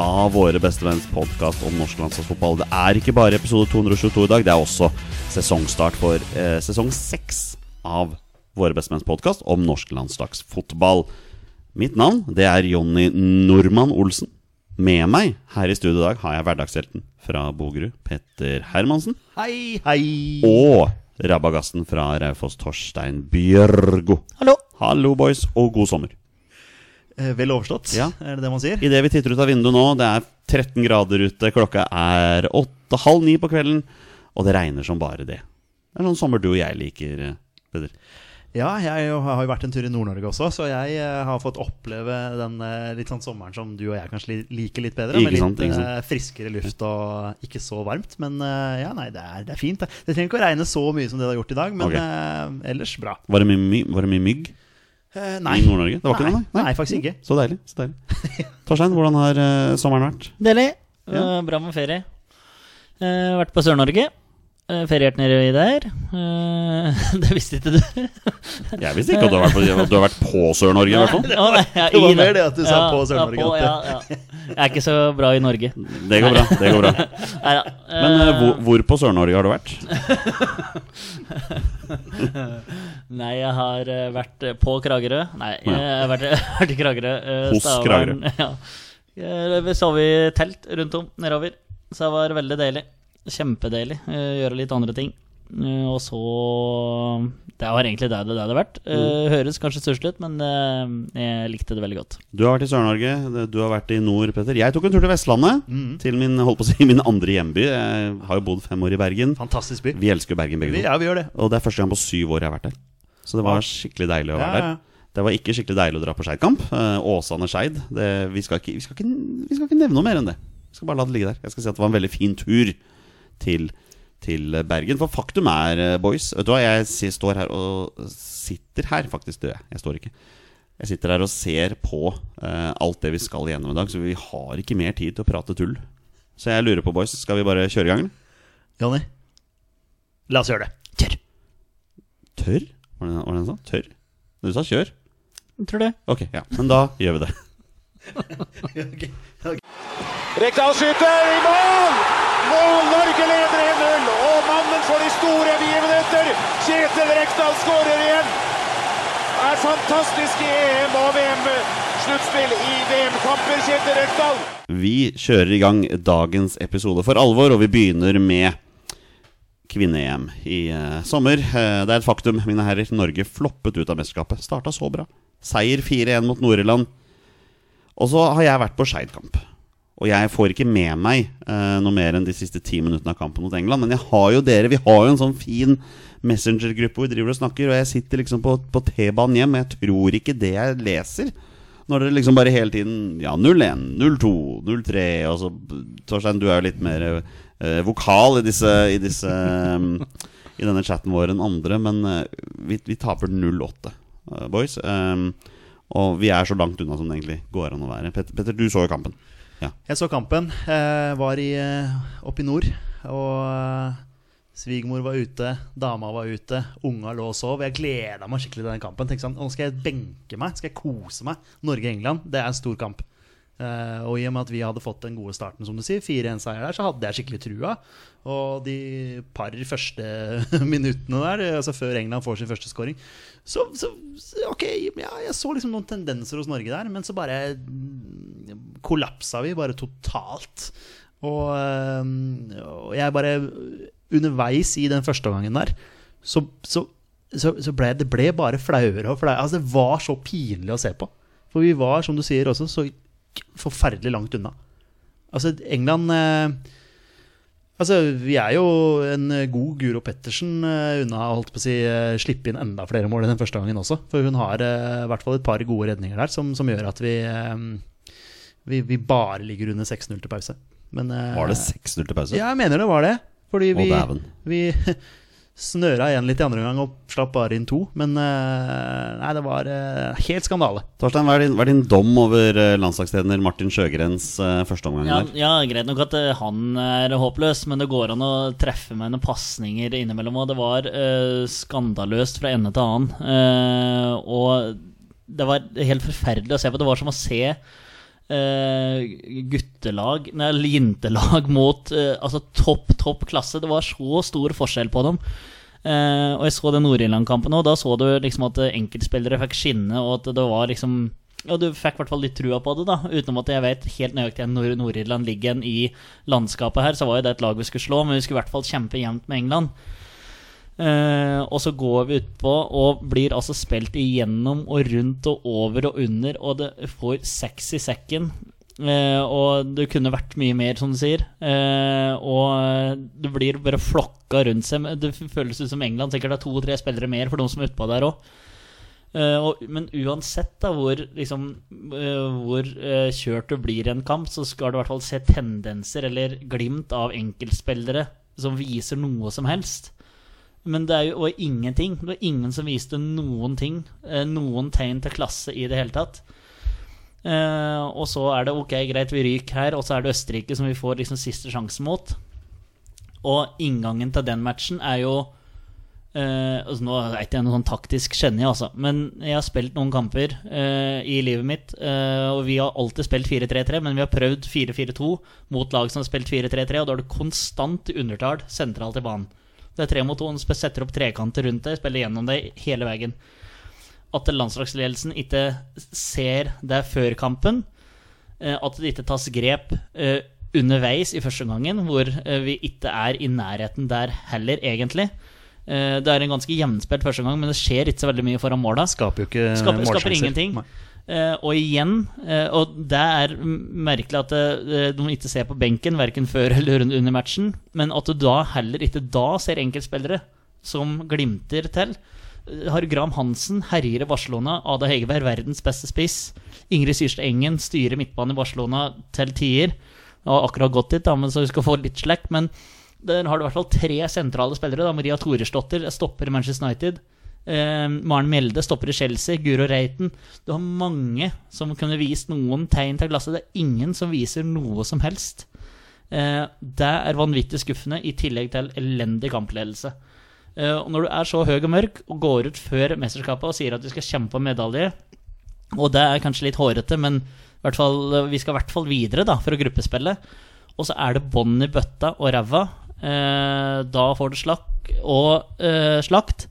av Våre bestevenns podkast om norsk landslagsfotball. Det er ikke bare episode 222 i dag, det er også sesongstart for eh, sesong 6 av Våre bestevenns podkast om norsk landslagsfotball. Mitt navn det er Jonny Normann Olsen. Med meg her i studio i dag har jeg hverdagshelten fra Bogerud, Petter Hermansen. Hei, hei! Og rabagassen fra Raufoss, Torstein Bjørgo. Hallo! Hallo, boys, og god sommer. Eh, Vel overstått, Ja. er det det man sier? Idet vi titter ut av vinduet nå, det er 13 grader ute, klokka er åtte, halv ni på kvelden, og det regner som bare det. Det er sånn sommer du og jeg liker, bedre Peder. Ja, jeg har jo vært en tur i Nord-Norge også, så jeg eh, har fått oppleve den eh, litt sånn sommeren som du og jeg kanskje liker litt bedre. Ikke med litt eh, friskere luft og ikke så varmt. Men eh, ja, nei, det er, det er fint. Det. det trenger ikke å regne så mye som det det har gjort i dag, men okay. eh, ellers bra. Var det mye, mye mygg Eh, i Nord-Norge? Det var ikke nei, det, nei? nei, faktisk ikke. Så deilig. så deilig Torstein, hvordan har uh, sommeren vært? Deilig. Ja. Uh, bra med ferie. Eh, vært på Sør-Norge. Uh, feriert nedi der. Eh, det visste ikke du. Jeg visste ikke at du har vært på, du har vært på Sør-Norge, i hvert fall. Å, nei, ja, Det var mer det at du sa på Sør-Norge, Ja, ja, ja. Jeg er ikke så bra i Norge. Det går bra. det går bra Neida. Men uh, hvor, hvor på Sør-Norge har du vært? Nei, jeg har eh, vært eh, på Kragerø. Nei, jeg har vært, vært i Kragerø. eh, Hos Kragerø. Ja. Eh, Vi sov i telt rundt om nedover, så det var veldig deilig. Kjempedeilig. eh, Gjøre litt andre ting. Eh, Og så Det var egentlig det det hadde vært. Mm. Høres kanskje stusslig ut, men eh, jeg likte det veldig godt. Du har vært i Sør-Norge, du har vært i nord, Petter. Jeg tok en tur til Vestlandet. Til min, holdt på å si, min andre hjemby. Jeg har jo bodd fem år i Bergen. Fantastisk by. Vi elsker Bergen begge to. ja, vi gjør det. Og det er første gang på syv år jeg har vært der. Så det var skikkelig deilig å være Ja, ja. der. Det var ikke skikkelig deilig å dra på Skeidkamp. Eh, Åsane-Skeid. Vi, skal ikke- vi, vi skal ikke nevne noe mer enn det. Vi skal bare la det ligge der. Jeg skal si at det var en veldig fin tur til, til Bergen. For faktum er, eh, boys Vet du hva, jeg står her og sitter her, faktisk. Det jeg. Jeg står ikke. Jeg sitter her og ser på uh, alt det vi skal igjennom i dag, så vi har ikke mer tid til å prate tull. Så jeg lurer på, boys, skal vi bare kjøre i gang? Jonny, la oss gjøre det. Kjør! Tørr? Var det, var det en sa? Tørr? Du sa kjør? Tror det. Ok, ja. Men da gjør vi det. Rekdal skyter i mål! Mål! Norge leder 1-0! Og mannen for de store begivenheter, Kjetil Rekdal skårer igjen! Det Er fantastisk i EM og VM-sluttspill i VM-kamper, Kjetil Rekdal! Vi kjører i gang dagens episode for alvor, og vi begynner med kvinne-EM i uh, sommer. Uh, det er et faktum, mine herrer. Norge floppet ut av mesterskapet. Starta så bra. Seier 4-1 mot Nord-Irland. Og så har jeg vært på Skeid-kamp. Og jeg får ikke med meg eh, noe mer enn de siste ti minuttene av kampen mot England. Men jeg har jo dere, vi har jo en sånn fin messengergruppe hvor vi driver og snakker. Og jeg sitter liksom på, på T-banen hjem, og jeg tror ikke det jeg leser. Når dere liksom bare hele tiden Ja, 01, 02, 03 Og så Torstein, du er jo litt mer eh, vokal i disse, i disse um, I denne chatten vår enn andre, men eh, vi, vi taper 08, eh, boys. Um, og vi er så langt unna som det egentlig går an å være. Petter du så jo kampen. Ja. Jeg så kampen. Eh, var i, eh, oppe i nord. Og eh, svigermor var ute, dama var ute, unga lå og sov. Jeg gleda meg skikkelig til den kampen. Tenkte sånn, Nå skal jeg benke meg, skal jeg kose meg. Norge-England, det er en stor kamp. Og i og med at vi hadde fått den gode starten, som du sier, 4-1-seier der, så hadde jeg skikkelig trua. Og de par første minuttene der, altså før England får sin første scoring, så, så Ok, ja, jeg så liksom noen tendenser hos Norge der, men så bare kollapsa vi bare totalt. Og, og jeg bare Underveis i den første gangen der, så, så, så ble det ble bare flauere og flauere. Altså, det var så pinlig å se på. For vi var, som du sier også, så forferdelig langt unna. Altså, England eh, Altså, Vi er jo en god Guro Pettersen eh, unna holdt på å si, eh, slippe inn enda flere mål enn den første gangen også. For hun har eh, i hvert fall et par gode redninger der som, som gjør at vi, eh, vi, vi bare ligger under 6-0 til pause. Men, eh, Var det 6-0 til pause? Ja, jeg mener det var det. Fordi vi, vi snøra igjen litt i andre omgang og slapp bare inn to. Men eh, nei, det var eh, helt skandale. Torstein, hva er, din, hva er din dom over eh, landslagstrener Martin Sjøgrens uh, førsteomgang Ja, ja, greit nok at han er håpløs, men det går an å treffe med noen pasninger innimellom. Og det var uh, skandaløst fra ende til annen. Uh, og det var helt forferdelig å se på. Det var som å se guttelag, nei, jentelag mot eh, altså topp, topp klasse. Det var så stor forskjell på dem. Eh, og jeg så den Nord-Irland-kampen òg. Da så du liksom at enkeltspillere fikk skinne, og at det var liksom ja, Du fikk i hvert fall litt trua på det, da utenom at jeg vet helt nøyaktig hvor Nord- Nord-Irland ligger i landskapet her. Så var jo det et lag vi skulle slå, men vi skulle i hvert fall kjempe jevnt med England. Eh, og så går vi utpå og blir altså spilt igjennom og rundt og over og under, og det får seks i sekken. Eh, og det kunne vært mye mer, som du sier. Eh, og det blir bare flokka rundt seg. Det føles ut som England sikkert har to-tre spillere mer for de som er utpå der òg. men uansett da hvor, liksom, hvor kjørt det blir i en kamp, så skal du i hvert fall se tendenser eller glimt av enkeltspillere som viser noe som helst. Men det er jo og ingenting. Det var ingen som viste noen ting. eh, Noen tegn til klasse i det hele tatt. Eh, og så er det ok, greit, vi ryker her, og så er det Østerrike som vi får liksom siste sjanse mot. Og inngangen til den matchen er jo Uh, altså Nå er jeg noe sånn taktisk geni, altså, men jeg har spilt noen kamper uh, i livet mitt, Uh, og vi har alltid spilt 4-3-3, men vi har prøvd 4-4-2 mot lag som har spilt 4-3-3, og da er det konstant undertall sentralt i banen. Det er tre mot to, han setter opp trekanter rundt det, spiller gjennom det hele veien. At landslagsledelsen ikke ser det før kampen, eh, at det ikke tas grep eh, underveis i første gangen, hvor eh, vi ikke er i nærheten der heller, egentlig. Det er en ganske jevnspilt første gang, men det skjer ikke så veldig mye foran måla. Skaper jo ikke Skaper, skaper ingenting. Nei. Eh, og igjen, eh, og det er merkelig at eh, de ikke ser på benken, verken før eller under matchen, men at du da heller ikke da ser enkeltspillere som glimter til. Har Graham Hansen herjer i Barcelona, Ada Hegerberg verdens beste spiss. Ingrid Syrstad Engen styrer midtbanen i Barcelona til tider. Har akkurat gått dit, da, men så vi skal få litt slack. Men der har du i hvert fall tre sentrale spillere. Da. Maria Toresdottir stopper i Manchester United. Eh, Maren Mjelde stopper i Chelsea. Guro Reiten. Du har mange som kunne vist noen tegn til glasset. Det er ingen som viser noe som helst. Eh, det er vanvittig skuffende, i tillegg til elendig kampledelse. Eh, og når du er så høy og mørk og går ut før mesterskapet og sier at du skal kjempe om medalje, og det er kanskje litt hårete, men fall, vi skal i hvert fall videre da, for å gruppespille. Og så er det bånd i bøtta og ræva. Eh, da får du slakk og eh, slakt.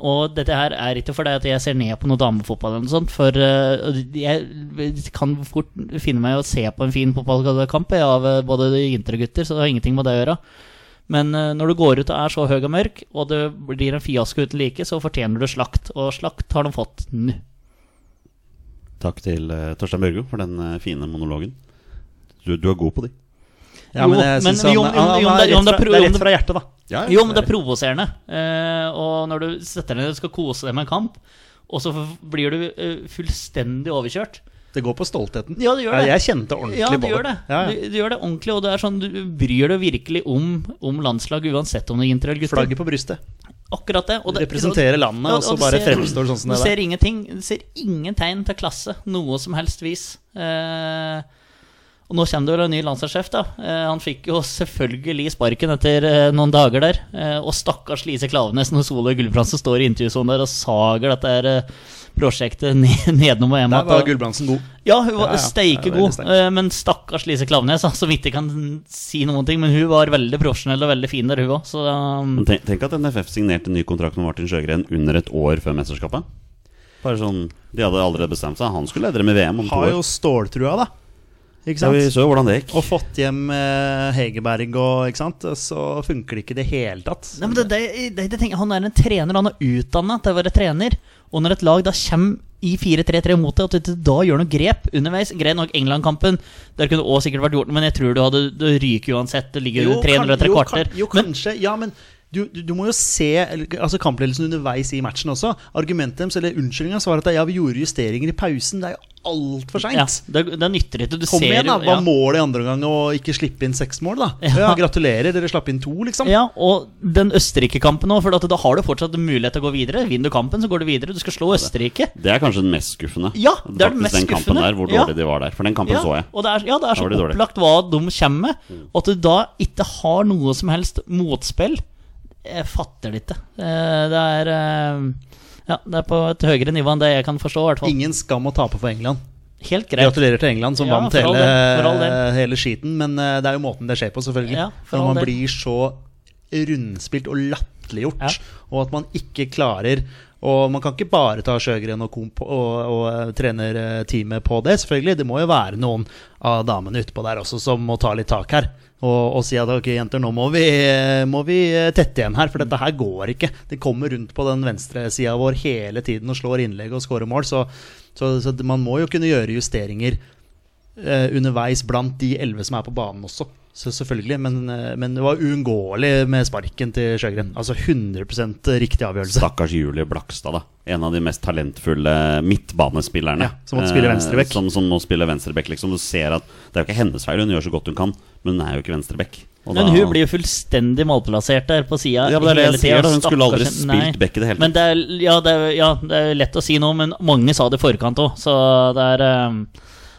Og dette her er ikke fordi at jeg ser ned på noe damefotball, eller noe sånt, for eh, jeg kan fort finne meg å se på en fin fotballkamp av eh, både jenter og gutter, så det har ingenting med det å gjøre. Men eh, når du går ut og er så høy og mørk, og det blir en fiasko uten like, så fortjener du slakt. Og slakt har de fått nå. Takk til Torstein Børgo for den fine monologen. Du, du er god på de. Ja, Jo, men jeg syns han, han, han, han, er rett fra hjertet, da. Ja, Jo, men det er provoserende. Eh, og når du setter deg ned og skal kose deg med en kamp, og så blir du eh, fullstendig overkjørt. Det går på stoltheten. Ja, det gjør det. Jeg kjente ordentlig Ja, du gjør det. Ja, ja. Du, du gjør det ordentlig, og det er sånn, du bryr deg virkelig om, om landslaget, uansett om det er jenter eller gutter. Flagget på brystet. Akkurat det. Og det Representere landet, og så bare ser- fremstår sånn som det det der. ser ingenting. Du ser ingen tegn til klasse, noe som helst vis. Eh, og nå kommer det vel en ny landslagssjef, da. Eh, han fikk jo selvfølgelig sparken etter eh, noen dager der. Eh, og stakkars Lise Klavenes når Solveig Gulbrandsen står i intervjusonen der og sager dette her, eh, prosjektet ned, nedenom og hjem. Der var Gulbrandsen god. ja, hun var Ja, ja. steike god. eh, Men stakkars Lise Klaveness, da, som ikke kan si noen ting. Men hun var veldig profesjonell og veldig fin der, hun òg. Um, tenk, tenk at NFF signerte ny kontrakt med Martin Sjøgren under et år før mesterskapet. Bare sånn, De hadde allerede bestemt seg. Han skulle lede dem i VM om to år. Har jo ståltrua, da. Ikke Ja, vi så jo hvordan det gikk. Og fått hjem eh, Hegerberg og ikke sant? Så funker det ikke i det hele tatt. Nei, men det, det, det, det tenker, Han er en trener, han er utdanna til å være trener. Og når et lag da kommer i 4-3-3 mot deg, og at du da gjør noe grep underveis Greit nok England-kampen, der kunne det også sikkert vært gjort noe, men jeg tror du hadde du ryker uansett. Det ligger 300 kan- etter et jo, kan- jo, Men kanskje. Ja, men du, du, du må jo se altså kampledelsen underveis i matchen også. Argumentet deres, eller unnskyldninga, var at ja, vi gjorde justeringer i pausen. Det er jo altfor ja, seint. det, det nytter ikke. Du Kom ser igjen, da. Hva ja. målet i andre omgang å ikke slippe inn seks mål, da? Ja. Ja. Gratulerer, dere slapp inn to, liksom. Ja, og den Østerrike-kampen òg, for at da har du fortsatt mulighet til å gå videre. Vinner du kampen, så går du videre. Du skal slå Østerrike. Det er kanskje den mest skuffende. Ja, det er den mest den kampen skuffende. der, hvor Ja. dårlig de var der. For den kampen Ja, så jeg. og det er, ja, det er så opplagt hva de kommer med, og at du da ikke har noe som helst motspill. Jeg fatter det ikke. Eh, Det er eh, Ja, det er på et høyere nivå enn det jeg kan forstå, i hvert fall. Ingen skam å tape for England. Helt greit. Gratulerer til England, som Ja, vant hele, del, hele skiten. Men eh, det er jo måten det skjer på, selvfølgelig. Ja, Når man del. blir så rundspilt og latterliggjort, og at man ikke klarer Og man kan ikke bare ta Sjøgren og, komp og, og trenerteamet på det, selvfølgelig. Det må jo være noen av damene utpå der også som må ta litt tak her. Og, og si at ok, jenter, nå må vi, må vi tette igjen her, for dette her går ikke. Det kommer rundt på den venstresida vår hele tiden og slår innlegg og skårer mål. Så, så, så man må jo kunne gjøre justeringer eh, underveis blant de elleve som er på banen også. Så selvfølgelig, men, eh, men det var uunngåelig med sparken til Sjøgren. Altså 100% riktig avgjørelse. Stakkars Julie Blakstad, da. En av de mest talentfulle midtbanespillerne. Ja, som måtte spille Eh. Som, som må spille venstreback. liksom. Du ser at det er jo ikke hennes feil, hun gjør så godt hun kan, men hun er jo ikke venstreback. Og Men da- hun blir jo fullstendig malplassert der på sida. Ja, men det er det jeg sier, da. Hun skulle aldri spilt back i det hele tatt. Det er, ja, det er, ja, det er lett å si nå, men mange sa det i forkant òg, så det er eh,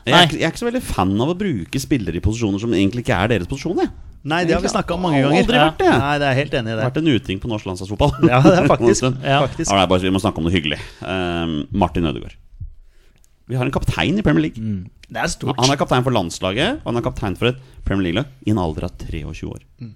jeg, er, ikke- jeg er ikke så veldig fan av å bruke spillere i posisjoner som egentlig ikke er deres posisjon. Jeg. Nei, det har vi snakka om mange ganger. aldri vært det. Nei, det er helt enig i Det vært en uting på norsk landslagsfotball. Ja, det er faktisk. Ja. faktisk. Ja, nei, bare, vi må snakke om noe hyggelig. Um, Martin Ødegaard. Vi har en kaptein i Premier League. Det er stort. Han er kaptein for landslaget, og han er kaptein for et Premier League-lag i en alder av 23 år. Altså,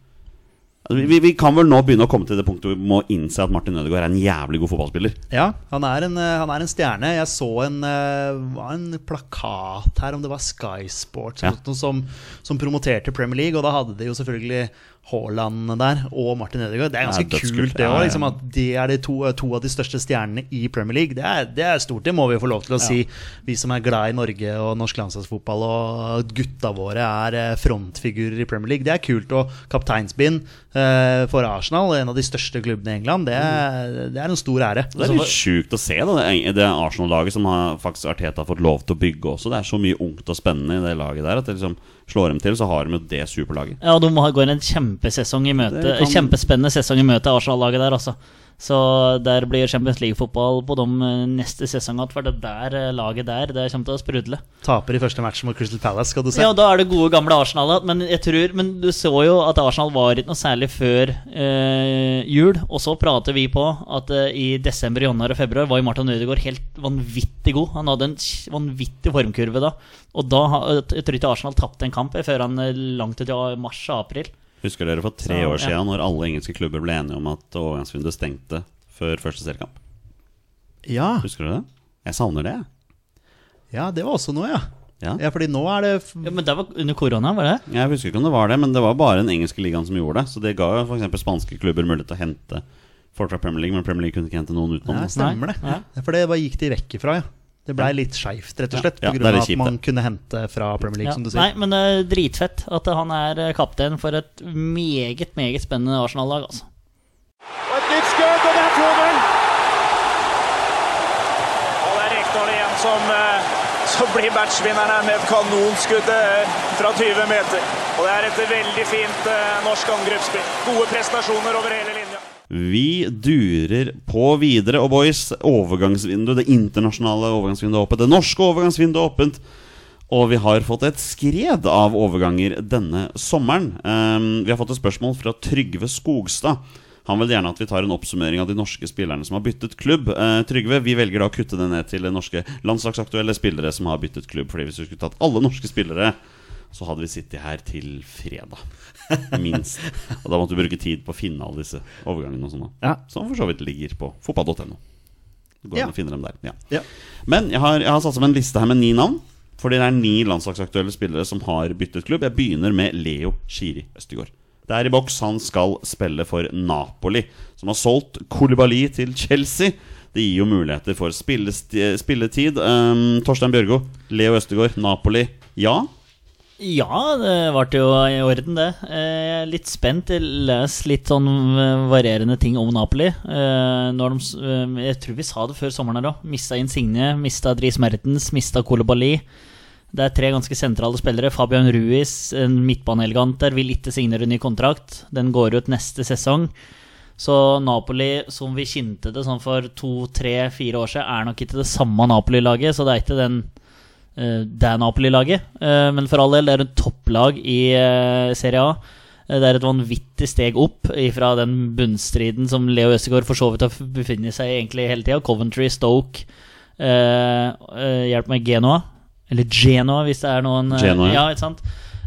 vi, vi kan vel nå begynne å komme til det punktet hvor vi må innse at Martin Ødegaard er en jævlig god fotballspiller. Ja, han er, en, eh, han er en stjerne. Jeg så en, eh, en plakat her, om det var Sky Sports Ja. som, som promoterte Premier League, og da hadde de jo selvfølgelig Haaland der og Martin Ødegaard. Det er ganske dødskult. kult, det òg. Liksom, at de er de to, to av de største stjernene i Premier League. Det er, det er stort, det må vi få lov til å si. Vi som er glad i Norge og norsk landslagsfotball, og gutta våre er eh, frontfigurer i Premier League. Det er kult. Og kapteinsbind eh, for Arsenal, en av de største klubbene i England, det er, det er en stor ære. Det er litt sjukt å se da, det, det Arsenal-laget som har faktisk Arteta har fått lov til å bygge også. Det er så mye ungt og spennende i det laget der at det liksom slår dem til, så har de jo det superlaget. Ja, de har- går en kjempesesong i møte. Kan- Kjempespennende sesong i møte, Arsenal-laget der, altså. Så der blir Champions League-fotball på dem eh, neste sesong igjen. For det der eh, laget der, det kommer til å sprudle. Taper i første match mot Crystal Palace, skal du se. Ja, da er det gode, gamle Arsenal. Men jeg tror Men du så jo at Arsenal var ikke noe særlig før eh, jul. Og så prater vi på at eh, i desember, januar og februar var jo Martin Ødegaard helt vanvittig god. Han hadde en vanvittig formkurve da. Og da jeg tror ikke Arsenal tapte en kamp før han eh, langt ut i mars og april. Husker dere for tre Så, år ja. siden når alle engelske klubber ble enige om at overgangsvinduet stengte før første seriekamp? Ja, Husker dere det? Jeg savner det. ja, det var også noe, ja. Ja. Ja, fordi nå er det f- Ja, Men det var under korona, var det? Jeg husker ikke om det var det, men det var bare den engelske ligaen som gjorde det. Så det ga jo f.eks. spanske klubber mulighet til å hente folk fra Premier League, men Premier League kunne ikke hente noen utenom. Ja, stemmer det. Nei. Ja, For det bare gikk de vekk ifra, ja. Det blei litt skeivt, rett og slett, Ja, er av at man kunne hente fra Premier League, Ja. som du sier. Nei, men det er dritfett at han er eh, kaptein for et meget, meget spennende Arsenal-lag, altså. Og et nytt skudd, og det er 2-0! Og det er Rekdal igjen som, eh, som blir matchvinneren her med et kanonskudd eh, fra 20 meter. Og det er et veldig fint eh, norsk angrepsspill. Gode prestasjoner over hele linja. Vi durer på videre, og boys, overgangsvinduet, det internasjonale overgangsvinduet er åpent, det norske overgangsvinduet er åpent. Og vi har fått et skred av overganger denne sommeren. Um, vi har fått et spørsmål fra Trygve Skogstad. Han vil gjerne at vi tar en oppsummering av de norske spillerne som har byttet klubb. Uh, Trygve, vi velger da å kutte det ned til norske landslagsaktuelle spillere som har byttet klubb. Fordi hvis vi skulle tatt alle norske spillere, så hadde vi sittet her til fredag. Minst. Og da måtte vi bruke tid på å finne alle disse overgangene og sånn. Ja. Som for så vidt ligger på fotball.no. Går Ja. an å finne dem der. Ja. Ja. Men jeg har, jeg har satt sammen en liste her med ni navn. Fordi det er ni landslagsaktuelle spillere som har byttet klubb. Jeg begynner med Leo Shiri Østegård. Det er i boks. Han skal spille for Napoli, som har solgt Kolibali til Chelsea. Det gir jo muligheter for spillesti- spilletid. Um, Torstein Bjørgo, Leo Østegård, Napoli. Ja? Ja, det ble jo i orden, det. Eh, Jeg er litt spent. Jeg leser litt sånn eh, varierende ting om Napoli. Eh, de, eh, jeg tror vi sa det før sommeren her òg. Mista Insigne, mista Dries Mertens, mista Kolobali. Det er tre ganske sentrale spillere. Fabian Ruiz, en midtbaneelegant der, vil ikke signere ny kontrakt. Den går ut neste sesong. Så Napoli, som vi kjente det sånn for to, tre, fire år siden, er nok ikke det samme Napoli-laget. Så det er ikke den eh, det er Napoli-laget. Eh, men for all del, det er et topplag i eh, Serie A. Eh, Det er et vanvittig steg opp fra den bunnstriden som Leo Østegård for så vidt har befunnet seg i egentlig hele tida. Coventry, Stoke, eh, eh, hjelp meg, Genoa. Eller Genoa, hvis det er noen eh, Genoa, ja. ikke sant?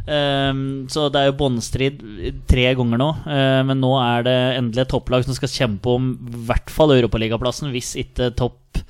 Ehm, så det er jo båndstrid tre ganger nå. eh, men nå er det endelig et topplag som skal kjempe om i hvert fall europaligaplassen, hvis ikke topp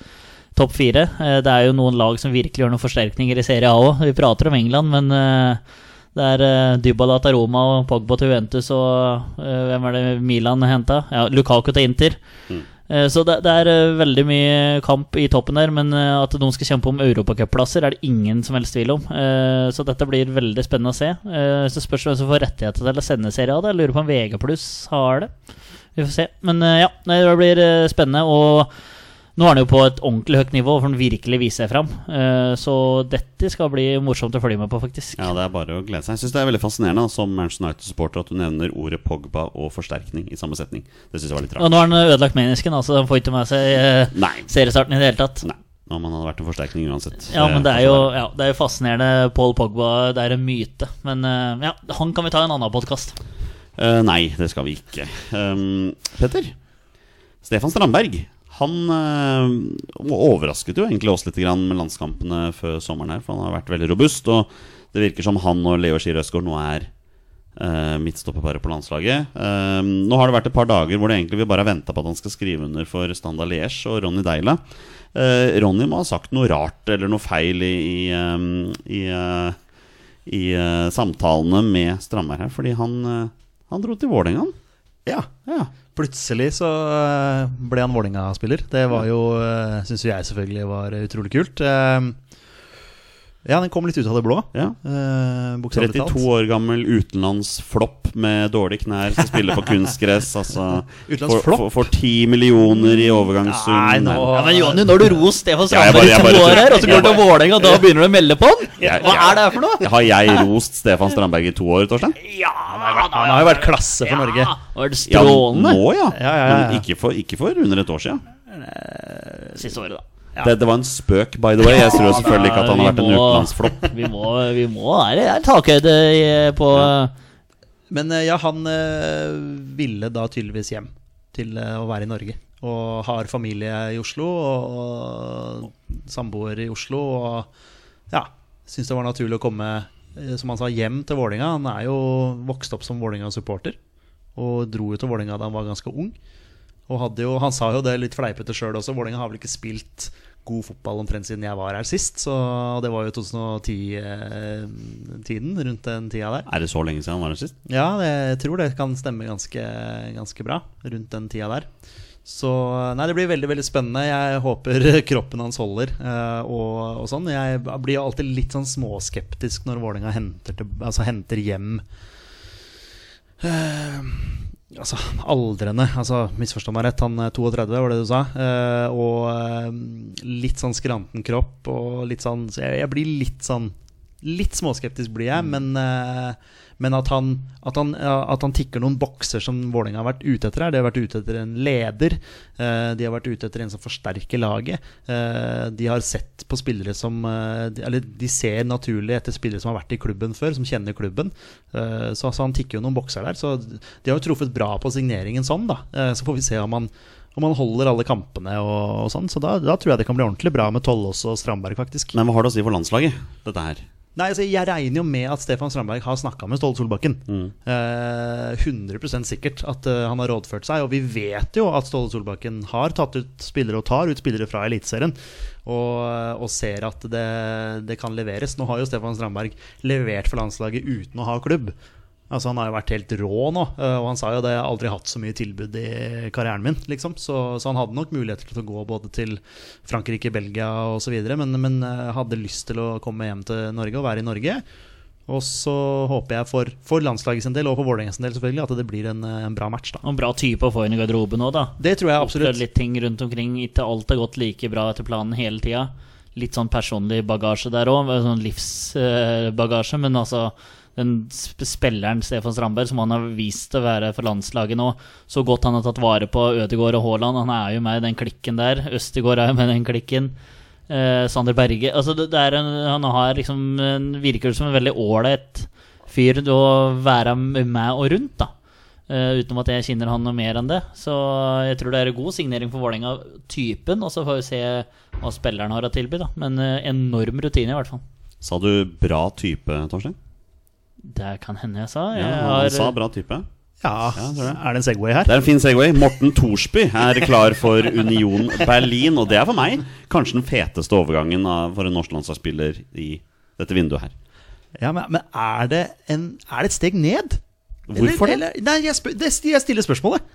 topp fire. Eh, det er jo noen lag som virkelig gjør noen forsterkninger i Serie A òg. Vi prater om England, men eh, det er uh, Dybala til Roma og Pogba til Juventus og eh, hvem er det Milan henta? Ja, Lukaku til Inter. Mm. Så det, det er eh, veldig mye kamp i toppen der, men eh, at de skal kjempe om europacupplasser, er det ingen som helst tvil om. Eh, Så dette blir veldig spennende å se. Eh, Så spørs hvem som får rettigheter til å sende Serie A. det. Jeg lurer på om VG pluss har det. Vi får se. Men eh, ja, det blir eh, spennende. Og nå er han jo på et ordentlig høyt nivå, for han virkelig viser seg fram. Eh, Så dette skal bli morsomt å følge med på, faktisk. Ja, det er bare å glede seg. Jeg syns det er veldig fascinerende som Manchester United-supporter at du nevner ordet Pogba og forsterkning i samme setning. Det syns jeg var litt Og nå har han ødelagt mennesken, altså han får ikke med seg eh, Nei. seriestarten i det hele tatt. Nei. Om han hadde vært en forsterkning uansett. Ja, men det er jo, ja, det er jo fascinerende. Paul Pogba, det er en myte. Men eh, ja, han kan vi ta i en annen podkast. Uh, nei, det skal vi ikke. Um, Petter. Stefan Strandberg. Han øh, overrasket jo egentlig oss litt med landskampene før sommeren her, for han har vært veldig robust. Og det virker som han og Leo Skier Østgaard nå er øh, midtstopperparet på landslaget. Eh, nå har det vært et par dager hvor det egentlig vi bare har venta på at han skal skrive under for Standard Liège og Ronny Deila. Eh, Ronny må ha sagt noe rart eller noe feil i, i, um, i, eh, i eh, samtalene med Strandberg her, fordi han, han dro til Vålerenga. han. Ja. Ja. Plutselig så eh, ble han Vålerenga-spiller. Det var jo, syns jo jeg selvfølgelig var utrolig kult. Eh, Ja, den kom litt ut av det blå. ja. eh, 32 talt. år gammel utenlandsflopp med dårlige knær som spiller på kunstgress. Altså, for, Utenlandsflopp? for, for 10 millioner i overgangssum. Nei, nå- Ja, men Jonny, når du ror Stefan Ja, jeg Strandberg bare- i to år her, og så går du til Vålerenga, da begynner du å melde på han? Hva er det her for noe? Har jeg rost Stefan Strandberg i to år, Torstein? Ja, Han har jo vært klasse for Norge. Var det Ja, strålende? nå, ja. Ja, ja, ja, ja. Men ikke for, ikke for under et år siden. Siste året, da. Det, det var en spøk, by the way. Jeg tror selvfølgelig ikke at han har vært en utenlandsflopp. Vi må, vi må Det er takhøyde på på Men eh, ja, han eh, ville da tydeligvis hjem til eh, å være i Norge. Og har familie i Oslo og, og samboer i Oslo. Og ja, syns det var naturlig å komme, som han sa, hjem til Vålinga Han er jo vokst opp som Vålinga-supporter og dro jo til Vålinga da han var ganske ung. Og hadde jo, han sa jo det litt fleipete sjøl også, Vålinga har vel ikke spilt god fotball omtrent siden jeg var her sist. Så det var jo 2010-tiden, rundt den tida der. Er det så lenge siden han var her sist? Ja, jeg tror det kan stemme ganske, ganske bra rundt den tida der. Så nei, det blir veldig veldig spennende. Jeg håper kroppen hans holder. eh, og, og sånn Jeg blir jo alltid litt sånn småskeptisk når Vålerenga henter, til, altså, henter hjem eh, Altså aldrende. Altså, Misforstå meg rett, han er 32, var det du sa. Eh, og eh, litt sånn skranten kropp og litt sånn Så jeg, jeg blir litt sånn Litt småskeptisk blir jeg, men, eh, men at, han, at, han, at han tikker noen bokser som Vålerenga har vært ute etter her. De har vært ute etter en leder. eh, de har vært ute etter en som forsterker laget. eh, de har sett på spillere som eh, Eller de ser naturlig etter spillere som har vært i klubben før, som kjenner klubben. Så altså, han tikker jo noen bokser der. Så de har jo truffet bra på signeringen sånn, da. Så får vi se om han og man holder alle kampene og, og sånn. Så da, da tror jeg det kan bli ordentlig bra med Tollås og Strandberg, faktisk. Men hva har det å si for landslaget, dette her? Nei, altså Jeg regner jo med at Stefan Strandberg har snakka med Ståle Solbakken. Eh, 100% sikkert at uh, han har rådført seg. Og vi vet jo at Ståle Solbakken har tatt ut spillere og tar ut spillere fra Eliteserien. Og, og ser at det, det kan leveres. Nå har jo Stefan Strandberg levert for landslaget uten å ha klubb. Altså Han har jo vært helt rå nå, eh, og han sa jo det jeg har aldri hatt så mye tilbud i karrieren min. liksom Så, så han hadde nok muligheter til å gå både til Frankrike, Belgia osv., men, men eh, hadde lyst til å komme hjem til Norge og være i Norge. Og så håper jeg for, for landslaget sin del og for Vålerenga sin del selvfølgelig at det blir en, eh, en bra match. da Og en bra type å få inn i garderoben òg, da. Det tror jeg Opplevd absolutt. litt ting rundt omkring. Ikke alt har gått like bra etter planen hele tida. Litt sånn personlig bagasje der òg, sånn livsbagasje. Men altså, den spilleren Stefan Strandberg, som han har vist å være for landslaget nå, så godt han har tatt vare på Ødegaard og Haaland, han er jo med i den klikken der. Østegård er jo med i den klikken. Eh, Sander Berge altså det, det en, Han har liksom en, virker som en veldig ålreit fyr å være med og rundt, da. Eh, utenom at jeg kjenner han noe mer enn det. Så jeg tror det er en god signering for Vålerenga, typen. Og så får vi se hva spilleren har å tilby, da. Men eh, enorm rutine, i hvert fall. Sa du bra type, Torstein? Det kan hende jeg sa. Jeg Ja, har, sa bra type. Ja, Ja, tror jeg. Er det en Segway her? Det er en fin Segway. Morten Thorsby er klar for Union Berlin. Og det er for meg kanskje den feteste overgangen av, for en norsk landslagsspiller i dette vinduet her. Ja, men, men er, det en, er det et steg ned? Hvorfor det? Eller, nei, jeg, spør, det, jeg stiller spørsmålet.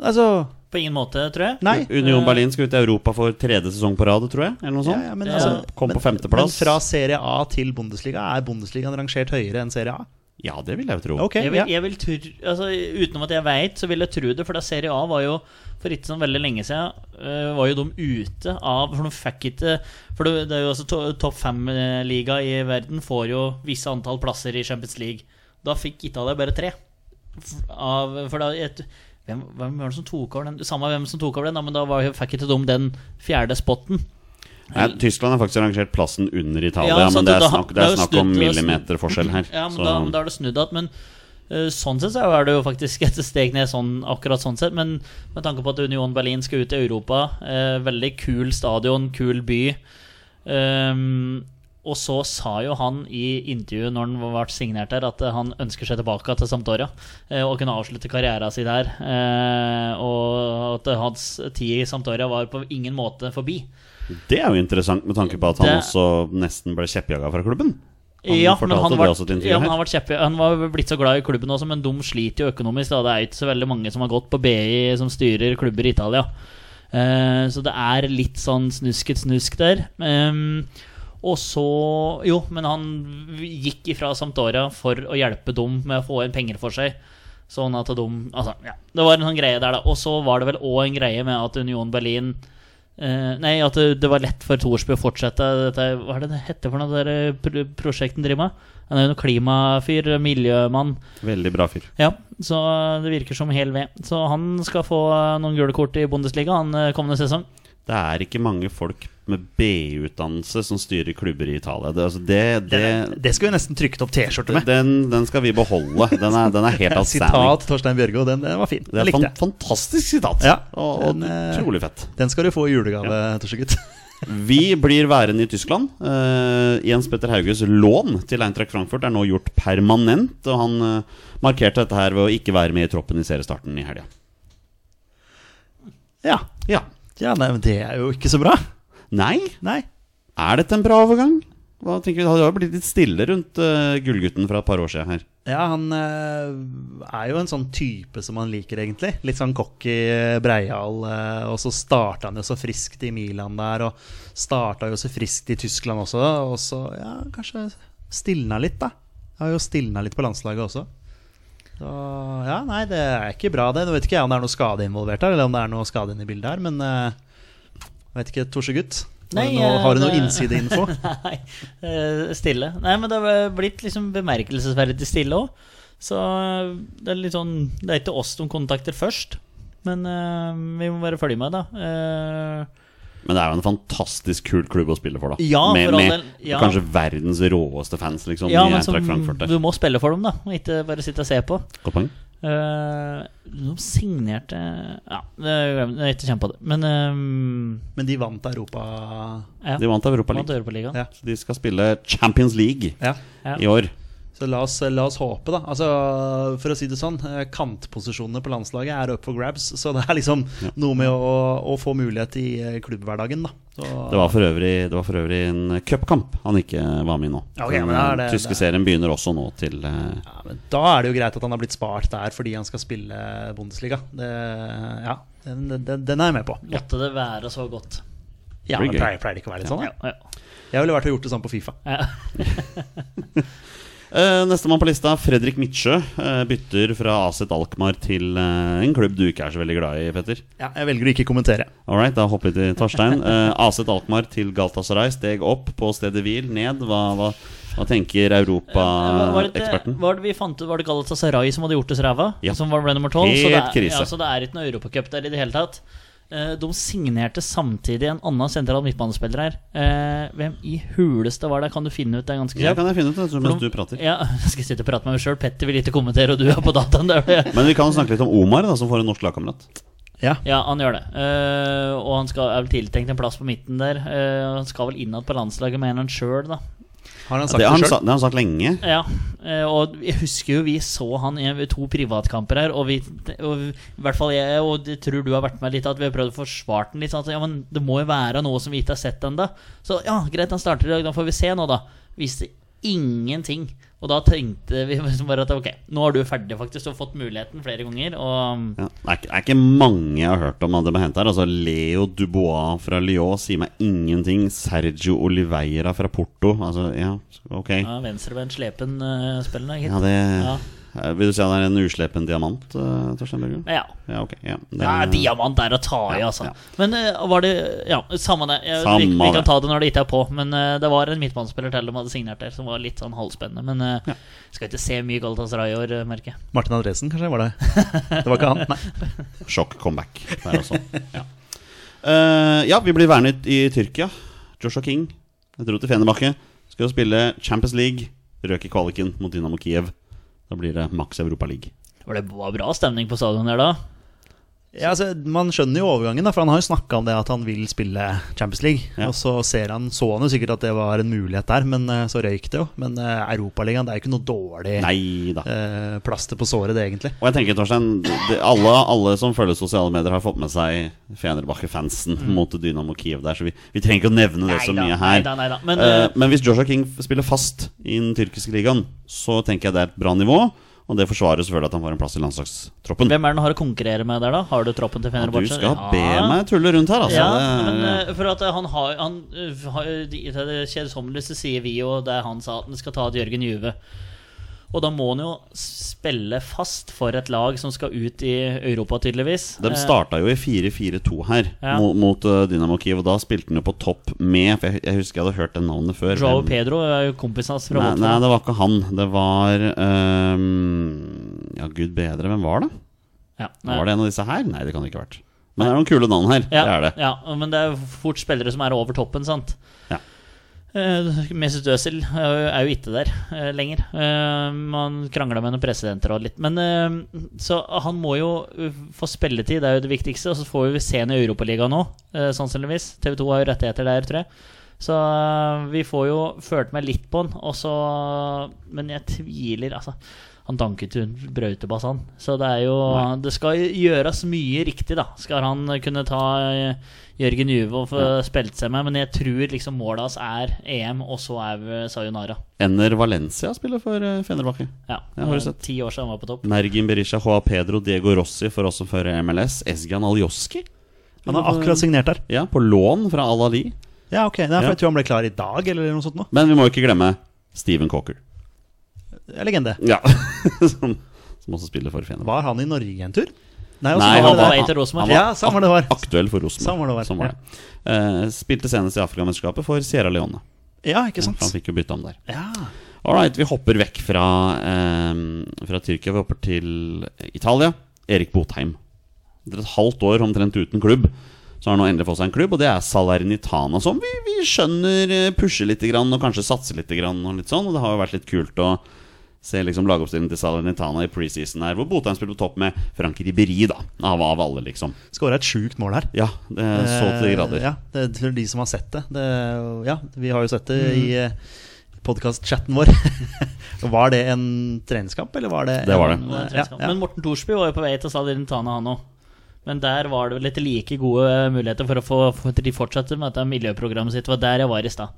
Altså På ingen måte, tror jeg. Nei. Union Berlin skal ut i Europa for tredje sesong på rad, tror jeg. Eller noe sånt. ja, men, Ja. altså, Kom på femteplass. Men fra Serie A til Bundesliga, er Bundesligaen rangert høyere enn Serie A? Ja, det vil jeg jo tro. Okay, Jeg vil, jeg vil tro, altså, Utenom at jeg veit, så vil jeg tro det. For da Serie A var jo for ikke sånn veldig lenge siden uh, Var jo de ute av For de fikk ikke For det, det er jo altså to, topp fem-liga i verden får jo visse antall plasser i Champions League. Da fikk Italia bare tre. Av, for da et, hvem, hvem var det som tok over den? Samme hvem som tok over den, da, men da var, fikk ikke de den fjerde spotten. Nei, Tyskland har faktisk rangert plassen under Italia, Ja, men det er da- snakk, det er snakk om er millimeterforskjell her. Ja, men da, da er det snudd igjen. Men eh, sånn sett så er det jo faktisk et steg ned sånn, akkurat sånn sett. Men med tanke på at Union Berlin skal ut i Europa, eh, veldig kul stadion, kul by. Ehm, og så sa jo han i intervjuet når han ble signert der, at han ønsker seg tilbake til Sampdoria eh, og kunne avslutte karrieren sin der. Eh, og at hans tid i Sampdoria var på ingen måte forbi. det er jo interessant med tanke på at han Det- også nesten ble kjeppjaga fra klubben. Han ja, men han var, ja, men han, var kjeppe, han var blitt så glad i klubben også, men de sliter jo økonomisk. Da. Det er ikke så veldig mange som har gått på BI som styrer klubber i Italia. Eh, så det er litt sånn snusket snusk der. Ehm, og så Jo, men han gikk ifra Sampdoria for å hjelpe dem med å få inn penger for seg. Sånn at de Altså, ja. Det var en sånn greie der, da. Og så var det vel òg en greie med at Union Berlin Eh, nei, at det, det var lett for Thorsby å fortsette dette Hva er det det heter for noe, der prosjekten driver med? Han er jo noen klimafyr, miljømann. Veldig bra fyr. Ja, så det virker som hel ved. Så han skal få eh, noen gule kort i Bundesliga han eh, kommende sesong. Det er ikke mange folk med BI-utdannelse som styrer klubber i Italia. Det, altså det, det, Det, skulle vi nesten trykket opp T-skjorte med. den, den skal vi beholde. Den er, den er helt outstanding. Sitat Torstein Bjørgo, den, den var fin. Det er likte fan, fantastisk sitat. Ja, og, og eh, utrolig fett. Den skal du få i julegave, Torsegutt. Vi blir værende i Tyskland. Uh, Jens Petter Hauges lån til Eintracht Frankfurt er nå gjort permanent. Og han uh, markerte dette her ved å ikke være med i troppen i seriestarten i helga. Ja. Ja. Ja, nei, men det er jo ikke så bra. Nei, Nei. er dette en bra overgang? Hva tenker vi? Det har jo blitt litt stille rundt uh, gullgutten fra et par år siden her. Ja, han uh, er jo en sånn type som man liker, egentlig. Litt sånn cocky eh, breial. Uh, og så starta han jo så friskt i Milan der, og starta jo så friskt i Tyskland også. Og så, ja, kanskje stilna litt, da. Har jo stilna litt på landslaget også. Så ja, nei, det er ikke bra, det. Nå vet ikke jeg om det er noe skade involvert her, eller om det er noe skade inne i bildet her, men uh, vet ikke, Torsegutt. Har, Nei, du noe- har du noe det- innsideinfo? Nei, eh, stille. Nei, men det har blitt liksom bemerkelsesverdig stille òg. Så eh, det er litt sånn Det er ikke oss som kontakter først, men uh, vi må bare følge med, da. Eh, Men det er jo en fantastisk kul klubb å spille for, da. Ja, med for all med del, ja. kanskje verdens råeste fans, liksom. ja, men som, du må spille for dem, da, og ikke bare sitte og se på. Godt poeng. Uh, de signerte Ja, jeg har. Ikke kjent på det. Men ehm, Men de vant Europa ja. De vant Europa Vant League. Ja. Så de skal spille Champions League Ja. Ja. i år. Så la oss, la oss håpe, da. Altså, for å si det sånn, eh, kantposisjonene på landslaget er up for grabs. Så det er liksom noe med å, å få mulighet i eh, klubbhverdagen, da. Så, Det var for øvrig, det var for øvrig en cupkamp han ikke var med i nå. Okay, Den det- tyske det- serien begynner også nå til eh, ja, men da er det jo greit at han har blitt spart der fordi han skal spille Bundesliga. Det, ja, den, den, den er jeg med på. Måtte det være så godt. Ja, Det men pleier, pleier det ikke å være litt sånn? Ja, ja. Jeg ville vært og gjort det sånn på Fifa. Ja. Uh, Nestemann på lista, Fredrik Midtsjø, Uh, bytter fra Aset Alkmaar til uh, en klubb du ikke er så veldig glad i, Petter. Ja, jeg velger å ikke kommentere. All right, da hopper vi til Torstein. Uh, Aset Alkmaar til Galtasaray. steg opp på stedet hvil, ned. Hva, hva, hva tenker Var det, europaeksperten? var det vi fant ut Var det Galatasaray som hadde gjort det så ræva? Ja. Som var ble nummer tolv? Så, det er- krise. ja, så det er ikke noe europacup der i det hele tatt. Eh, De signerte samtidig en annen sentral midtbanespiller her. Eh, Hvem i huleste var det? Kan du finne ut det ganske Ja, kan jeg finne ut det mens du prater? Ja, jeg skal sitte og prate med meg sjøl. Petter vil ikke kommentere, og du er på dataen. Der. Men vi kan snakke litt om Omar, da, som får en norsk lagkamerat. Ja. Ja, han gjør det. Uh, og han skal, er vel tiltenkt en plass på midten der. Uh, han skal vel innad på landslaget, mener han sjøl, da. Har han sagt det, har det han, sjøl? det har han sagt lenge. Ja, eh, og jeg husker jo vi så han i to privatkamper her, og vi og I hvert fall jeg, og det tror du har vært med litt, at vi har prøvd å forsvare den litt. Sånn at ja, men det må jo være noe som vi ikke har sett ennå. Så ja, greit, han starter i dag, da får vi se nå, da. Viste ingenting. Og da tenkte vi bare at ok, nå er du ferdig, faktisk, og fått muligheten flere ganger. Og Ja, det, er ikke, det er ikke mange jeg har hørt om at de har hentet her. Altså Leo Dubois fra Lyon sier meg ingenting. Sergio Oliveira fra Porto. Altså, ja, ok. ja, venstrevendt slepen uh, spillende, gitt. Ja, det Ja. Eh, Vil du si han er en uslepen diamant, uh, Torstein Børge? Ja. Ja, okay, Ja, det, Ja, diamant er å ta i, Ja, altså. ja. Men eh, var det Ja, samme det. Jeg, Samme vi, vi kan ta det når det ikke er på. Men eh, det var en midtbanespiller til de hadde signert der, som var litt sånn halvspennende. Men uh, Ja. skal ikke se mye Galatasaray i år, eh, merker jeg. Martin Andresen, kanskje? Var det Det var ikke han? Nei. Sjokk comeback der også. ja. Eh, ja, vi blir værende i Tyrkia. Joshua King jeg dro til Fenerbahçe. Skal jo spille Champions League. Røk i kvaliken mot Dynamo Kiev. Da blir det maks Europa League. Var det var bra stemning på stadion der da? Ja, altså, man skjønner jo overgangen, da, for han har jo snakka om det at han vil spille Champions League. Ja. Og så ser han, så han jo sikkert at det var en mulighet der, men eh, så røyk det jo. Men uh, Europaligaen det er jo ikke noe dårlig Nei da. eh, plaster på såret, det, egentlig. Og jeg tenker, Torstein, det, alle, alle som følger sosiale medier, har fått med seg Fenerbahçe-fansen mot Dynamo Kiev der, så vi, vi trenger ikke å nevne det så mye her. neida, neida. Men, eh, men hvis Joshua King spiller fast i den tyrkiske ligaen, så tenker jeg det er et bra nivå. Og det forsvarer selvfølgelig at han får en plass i landslagstroppen. Hvem er det han har å konkurrere med der, da? Har du troppen til Fenerbahçe? du skal be meg tulle rundt her, altså. Ja, men eh, for at eh, han har, han, eh, har Det kjedsommeligste sier vi jo det han sa, at han skal ta et Jørgen Juve. Og da må han jo spille fast for et lag som skal ut i Europa, tydeligvis. De Eh, starta jo i 4-4-2 her Ja. mot, mot uh, Dynamo Kiev, og da spilte han jo på topp med For jeg, jeg husker jeg hadde hørt det navnet før. Joao Hvem- Pedro er jo kompisen hans fra Nei, nei, det var ikke han. Det var um, Ja, gud bedre, hvem var det? Ja, Var det en av disse her? Nei, det kan det ikke ha vært. Men det er noen kule navn her. ja, Det er det. Ja, men det er fort spillere som er over toppen, sant. Uh, Mesut Özil er jo- ikke der eh, lenger. Eh, man krangla med noen presidenter og litt. Men eh, Så han må jo få spilletid, det er jo det viktigste. Og så får vi se ham i Europaligaen nå, sannsynligvis. TV 2 har jo rettigheter der, tror jeg. Så eh, vi får jo følt meg litt på han. Og så Men jeg tviler, altså. Han danket jo brautebass, han. Så det er jo Det skal gjøres mye riktig, da. Skal han kunne ta eh, Jørgen Juve og få spilt seg med. Men jeg tror liksom målet hans er EM, og så er vi sayonara. Enner Valencia spiller for uh, Fenerbahçe. Ja, Ja, har du sett? Ti år siden han var på topp. Mergin Berisha, Hoa Pedro, Diego Rossi for oss som føre MLS. Esgan Aljoski. Han har akkurat signert der. Ja, på lån fra Al Ali. Ja, ok, Nei, for Ja. Jeg tror han ble klar i dag, eller noe sånt nå. Men vi må ikke glemme Steven Cocker. Legende. Ja, som, som også spiller for Fenerbahçe. Var han i Norge en tur? Nei, Nei, han var Rosenborg. han var Ja, samme det var. aktuell for Rosenborg. Samme det var, var. Eh, spilte senest i Afrikamesterskapet for Sierra Leone. Ja, ikke sant? han fikk jo bytte om der. Ja. Alright, vi hopper vekk fra, uh, fra Tyrkia. Vi hopper til Italia. Erik Botheim. Etter et halvt år omtrent uten klubb, så har han nå endelig fått seg en klubb, og det er Salernitana, som vi, vi skjønner eh, pusher litt grann, og kanskje satser litt. Grann, og litt sånn, og det har jo vært litt kult å Se liksom lagoppstillingen til Salernitana i preseason her, hvor Botheim spiller på topp med Frank Riberi, da. Av, av alle, liksom. Skåra et sjukt mål her. Ja, det er så til de grader. Eh, Ja, det er for de som har sett det. det ja, vi har jo sett det Mm. i eh, podkast-chatten vår. var det en treningskamp, eller var det Det var det. en, Det var en ja, ja. Men Morten Thorsby var jo på vei til Salernitana, han òg. Men der var det vel ikke like gode muligheter for å få for de fortsette med dette miljøprogrammet sitt. Det var der jeg var i stad.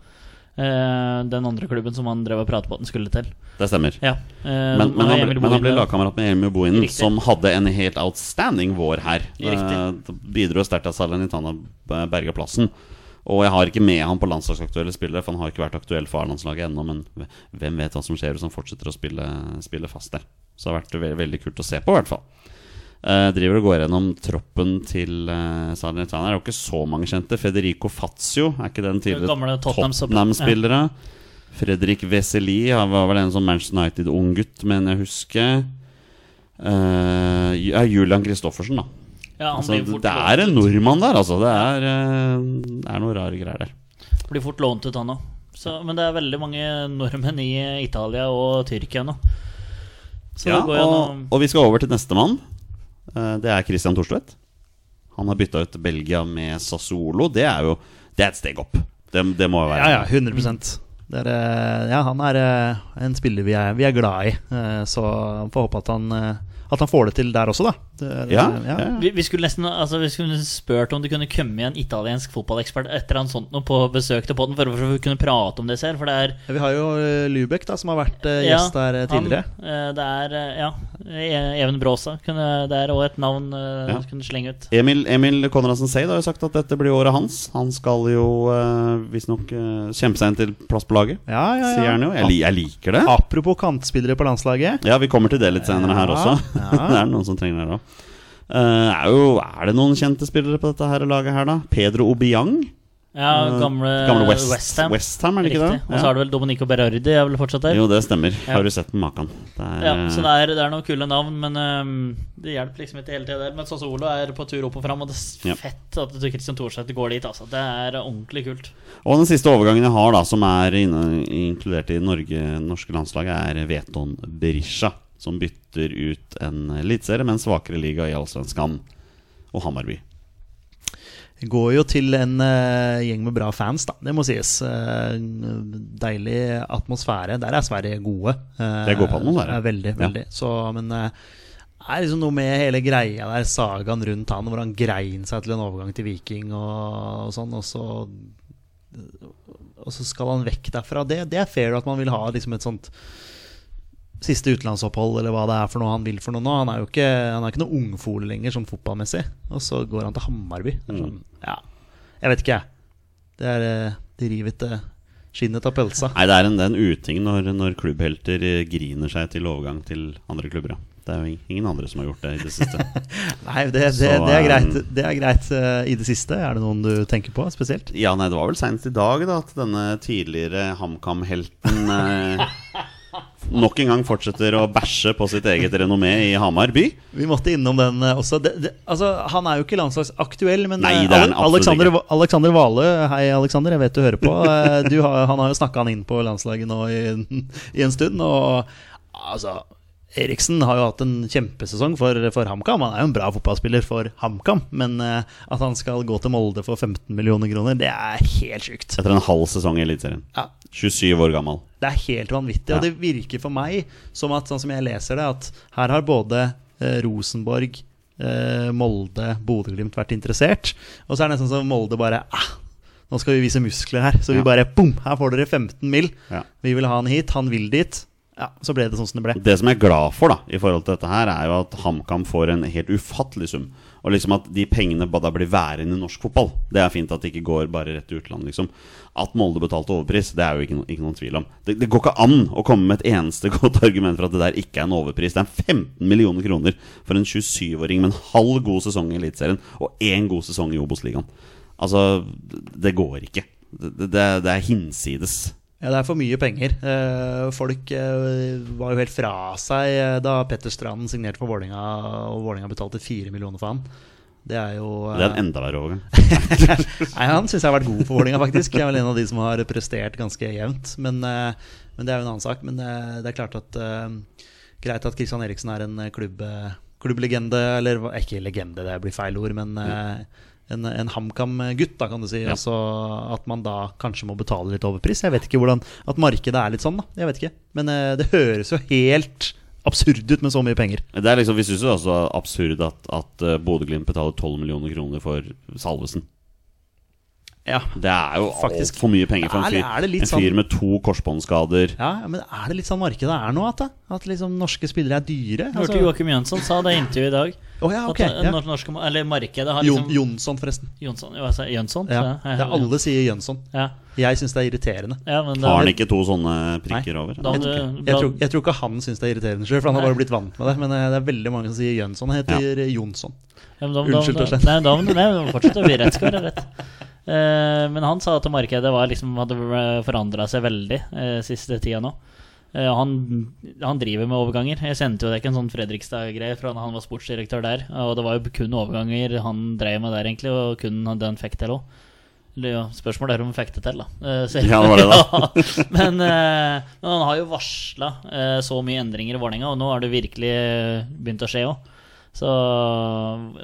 Eh, den andre klubben som han drev og pratet på at han skulle til. Det stemmer. Ja. eh, Men, men, han, ble- men han ble lagkamerat med Emil Bohinen, Riktig. som hadde en helt outstanding vår her. Riktig. Eh, bidro sterkt at Salernitana berga plassen. Og jeg har ikke med han på landslagsaktuelle spillere, for han har ikke vært aktuell for A-landslaget ennå. Men hvem vet hva som skjer hvis han fortsetter å spille, spille fast der. Så det har vært ve veldig kult å se på, i hvert fall. Eh, driver og går gjennom troppen til uh, Salernitana. Det er jo ikke så mange kjente. Federico Fazio, er ikke den tidligere Tottenham-spillere? Fredrik Veseli han var vel en sånn Manchester United-unggutt, mener jeg husker. Uh, ja, Julian Kristoffersen, da. Ja, han Altså, det er en nordmann der, altså. Det er, uh, det er noe rare greier der. Blir fort lånt ut, han òg. Men det er veldig mange nordmenn i Italia og Tyrkia nå. Så Ja, og, og vi skal over til nestemann. Uh, det er Christian Thorstvedt. Han har bytta ut Belgia med Sassuolo. Det er jo Det er et steg opp. Det, det må jo være Ja, ja, 100 det er, eh, Ja, han er eh, en spiller vi er, vi er glad i. eh, Så får håpe at han, eh, at han får det til der også, da. Det Ja, ja, ja. vi, vi skulle nesten altså, Vi skulle spurt om det kunne komme en italiensk fotballekspert etter han sånt noe på besøk til podden, for å kunne prate om det selv. For det er Vi har jo eh, Lubek, da, som har vært Ja, gjest der eh, tidligere. Han, det er ja, E- Even Bråsa. Kunne, det er òg et navn uh, Ja. kunne slenge ut. Emil, Emil Konradsen Seid har jo sagt at dette blir året hans. Han skal jo uh, visstnok uh, kjempe seg inn til plass på laget. Ja, ja, ja. Sier han jo. Jeg, jeg liker det. Apropos kantspillere på landslaget. Ja, vi kommer til det litt senere her Ja, også. ja. det er noen som trenger det òg. er, jo- er det noen kjente spillere på dette her laget her, da? Pedro Obiang? Ja, gamle, gamle, gamle West, Westham. Westham, er det ikke Riktig. det? Og så har du vel Dominico Berardi er vel fortsatt der? Jo, det stemmer. Ja. Har du sett den maken? Det er, Ja, så det er, det er noen kule navn, men um, det hjelper liksom ikke hele tida Men sånn som Olo er på tur opp og fram, og det er Ja. fett at Christian Thorseth går dit. Altså. Det er ordentlig kult. Og den siste overgangen jeg har, da som er inne, inkludert i Norge, norske landslaget, er Veton Berisha. Som bytter ut en eliteserie med en svakere liga i Allsvenskan og Hammarby. Går jo til en uh, gjeng med bra fans, da. Det må sies. Uh, deilig atmosfære. Der er Sverige gode. Uh, det gode på atmosfære. er Veldig, Ja. veldig. Så, men det er liksom noe med hele greia der, sagaen rundt han, hvor han grein seg til en overgang til Viking og, og sånn, og så Og så skal han vekk derfra. Det, det er fair at man vil ha liksom et sånt siste utenlandsopphold, eller hva det er for noe han vil for noe nå. Han er jo ikke, han er ikke noe ungfole lenger, sånn fotballmessig. Og så går han til Hammarby. Sånn, ja, jeg vet ikke, jeg. Det er eh, De river skinnet av pølsa. Nei, det er en, det er en uting når, når klubbhelter eh, griner seg til overgang til andre klubber. Ja. Det er jo ingen andre som har gjort det i det siste. Nei, det, det, Så, det er greit, eh, det er greit eh, i det siste. Er det noen du tenker på spesielt? Ja, nei, det var vel seinest i dag da at denne tidligere HamKam-helten eh, nok en gang fortsetter å bæsje på sitt eget renommé i Hamar by. Vi måtte innom den eh, også. Det, det, altså, han er jo ikke landslagsaktuell, men Nei, eh, er Alexander. Alexander Vale, hei Alexander, jeg vet du hører på. Eh, Du har, han har jo snakka han inn på landslaget nå i, i en stund, og altså Eriksen har jo hatt en kjempesesong for, for HamKam. Han er jo en bra fotballspiller for HamKam, men eh, at han skal gå til Molde for 15 millioner kroner, det er helt sjukt. Etter en halv sesong i Eliteserien. Ja, 27 år gammel. det er helt vanvittig. Ja. Og det virker for meg som at sånn som jeg leser det, at her har både eh, Rosenborg, eh, Molde, Bodø-Glimt vært interessert. Og så er det nesten som Molde bare ah, Nå skal vi vise muskler her. Så vi bare bom! Her får dere 15 mill. Ja. Vi vil ha han hit. Han vil dit. Ja, Så ble det sånn som det ble. Det som jeg er glad for da i forhold til dette her, er jo at HamKam får en helt ufattelig sum. Og liksom at de pengene bare blir værende i norsk fotball. Det er fint at det ikke går bare rett til utlandet, liksom. At Molde betalte overpris, det er jo ikke, no, ikke noen tvil om. Det, det går ikke an å komme med et eneste godt argument for at det der ikke er en overpris. Det er 15 millioner kroner for en 27-åring med en halv god sesong i Eliteserien og én god sesong i Obos-ligaen. Altså, det går ikke. Det, det, det er hinsides. Ja, Det er for mye penger. Eh, folk eh, var jo helt fra seg eh, da Petter Strand signerte for Vålinga og Vålinga betalte fire millioner for han. Det er jo Det er en enda verre overgang. Nei, Han syns jeg har vært god for Vålinga faktisk. Jeg er vel en av de som har prestert ganske jevnt. Men, men det er jo en annen sak. Men det er klart at Greit at Kristian Eriksen er en klubb, klubblegende, eller ikke legende, det blir feil ord, men eh, en, en HamKam-gutt, da, kan du si. Ja. Altså at man da kanskje må betale litt overpris. Jeg vet ikke hvordan At markedet er litt sånn, da. Jeg vet ikke. Men eh, det høres jo helt absurd ut med så mye penger. Det er liksom, Vi syns jo det er absurd at, at eh, Bodø-Glimt betaler 12 millioner kroner for Salvesen. Ja. Det er jo Faktisk. altfor mye penger for en Er det- fyr, er det litt en fyr sånn- med to korsbåndskader. Ja, men er det litt sånn markedet er nå, at, at liksom norske spillere er dyre? Altså... hørte Joakim Jønsson sa det i intervjuet i dag. Å ja, ok. At eh, ja. norske, eller markedet har liksom Jonsson, forresten. Jonsson, jo, altså. Jønsson? Ja. Så, jeg? Ja, alle sier Jønsson. Ja. Jeg syns det er irriterende. Ja, men da- Har han ikke to sånne prikker over? Da- Jeg, du- jeg, tror, jeg tror ikke han syns det er irriterende sjøl, for han har bare blitt vant med det. Men eh, det er veldig mange som sier Jønsson. Han heter Jonsson. Ja, men da, Unnskyld, da, Torstein. Nei, da, nei, nei, fortsette å bli rett. Skal være rett. Eh, men han sa at markedet var liksom, hadde forandra seg veldig eh, siste tida nå. Eh, han, han driver med overganger. Jeg sendte jo deg en sånn Fredrikstad-greie fra da han var sportsdirektør der. Og det var jo kun overganger han drev med der, egentlig, og kun det han fikk til òg. Spørsmålet er om han fikk det til, da. Eh, så- Ja, det var det, da. Ja, men, eh, men han har jo varsla eh, så mye endringer i Vålerenga, og nå har det virkelig begynt å skje òg. Så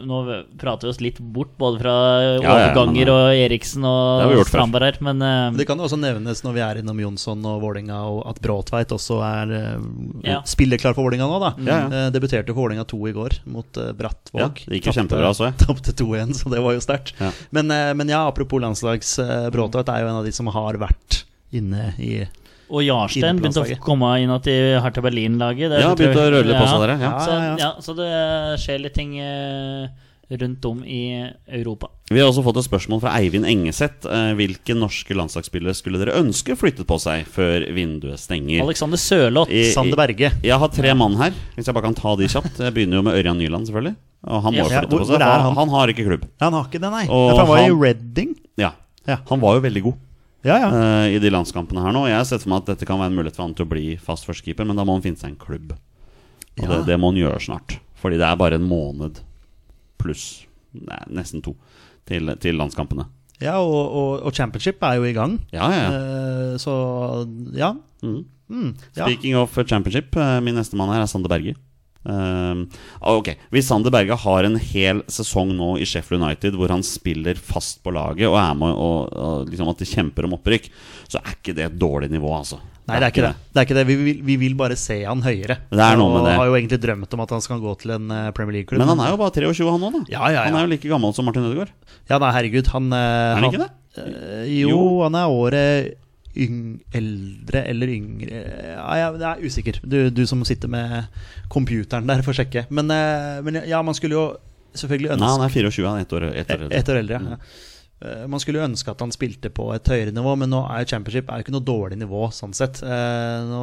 nå prater vi oss litt bort, både fra ja, overganger eh, og Eriksen og. Strandberg her, men uh, Det kan jo også nevnes når vi er innom Jonsson og Vålinga og at Bråtveit også er eh, Ja. spilleklar for Vålinga nå, da. Ja, ja. Eh, debuterte for Vålinga 2 i går mot uh, Brattvåg. Ja, det gikk jo kjempebra, så jeg. Tapte 2-1, så det var jo sterkt. Ja. Men, men ja, apropos landslags uh, Bråtveit er jo en av de som har vært inne i Og Jarstein begynte å komme inn de Hertha Berlin-laget. Ja, begynte å jeg- på seg der, ja. Ja, Så, ja, så det skjer litt ting eh, rundt om i Europa. Vi har også fått et spørsmål fra Eivind Engeseth. Eh, hvilke norske landslagsspillere skulle dere ønske flyttet på seg før vinduet stenger? Alexander Sørloth. Sander Berge. Jeg har tre mann her, hvis jeg bare kan ta de kjapt. Jeg begynner jo med Ørjan Nyland, selvfølgelig. Og han må Ja, jo flytte på seg. han? Han har ikke klubb. Han har ikke det, nei. Og han var han- i Reading. Ja. Ja. Han var jo veldig god Ja, ja. Uh, i de landskampene her nå. Jeg har sett for meg at dette kan være en mulighet for han til å bli fast førstekeeper, men da må han finne seg en klubb. Og det, det må han gjøre snart. Fordi det er bare en måned pluss nei, nesten to til, til landskampene. ja og, og, og Championship er jo i gang. Ja, ja. Eh, så ja. Mm. Mm, ja. Speaking of championship, eh, min neste mann her er Sander Berge. Ehm, ok, Hvis Sander Berge har en hel sesong nå i Sheffield United hvor han spiller fast på laget og er med og, og liksom at de kjemper om opprykk, så er ikke det et dårlig nivå, altså. Nei, det er ikke det. det, er ikke det. Vi, vil, vi vil bare se han høyere. Det er noe med og det. har jo egentlig drømt om at han skal gå til en eh, Premier League-klubb. Men han er jo bare 23, han òg, da. Ja, ja, ja. Han er jo like gammel som Martin Ødegaard. Ja, nei, herregud, han eh, Er han ikke det? eh, jo, Jo. han er året eldre eller yngre ja, Jeg er usikker. Du, du som sitter med computeren der, får sjekke. Men, eh, men ja, man skulle jo selvfølgelig ønske Nei, han er 24, han er ett år, et år eldre. Et år eldre, ja. Eh, Man skulle jo ønske at han spilte på et høyere nivå, men nå er Championship er jo ikke noe dårlig nivå sånn sett. Eh, Nå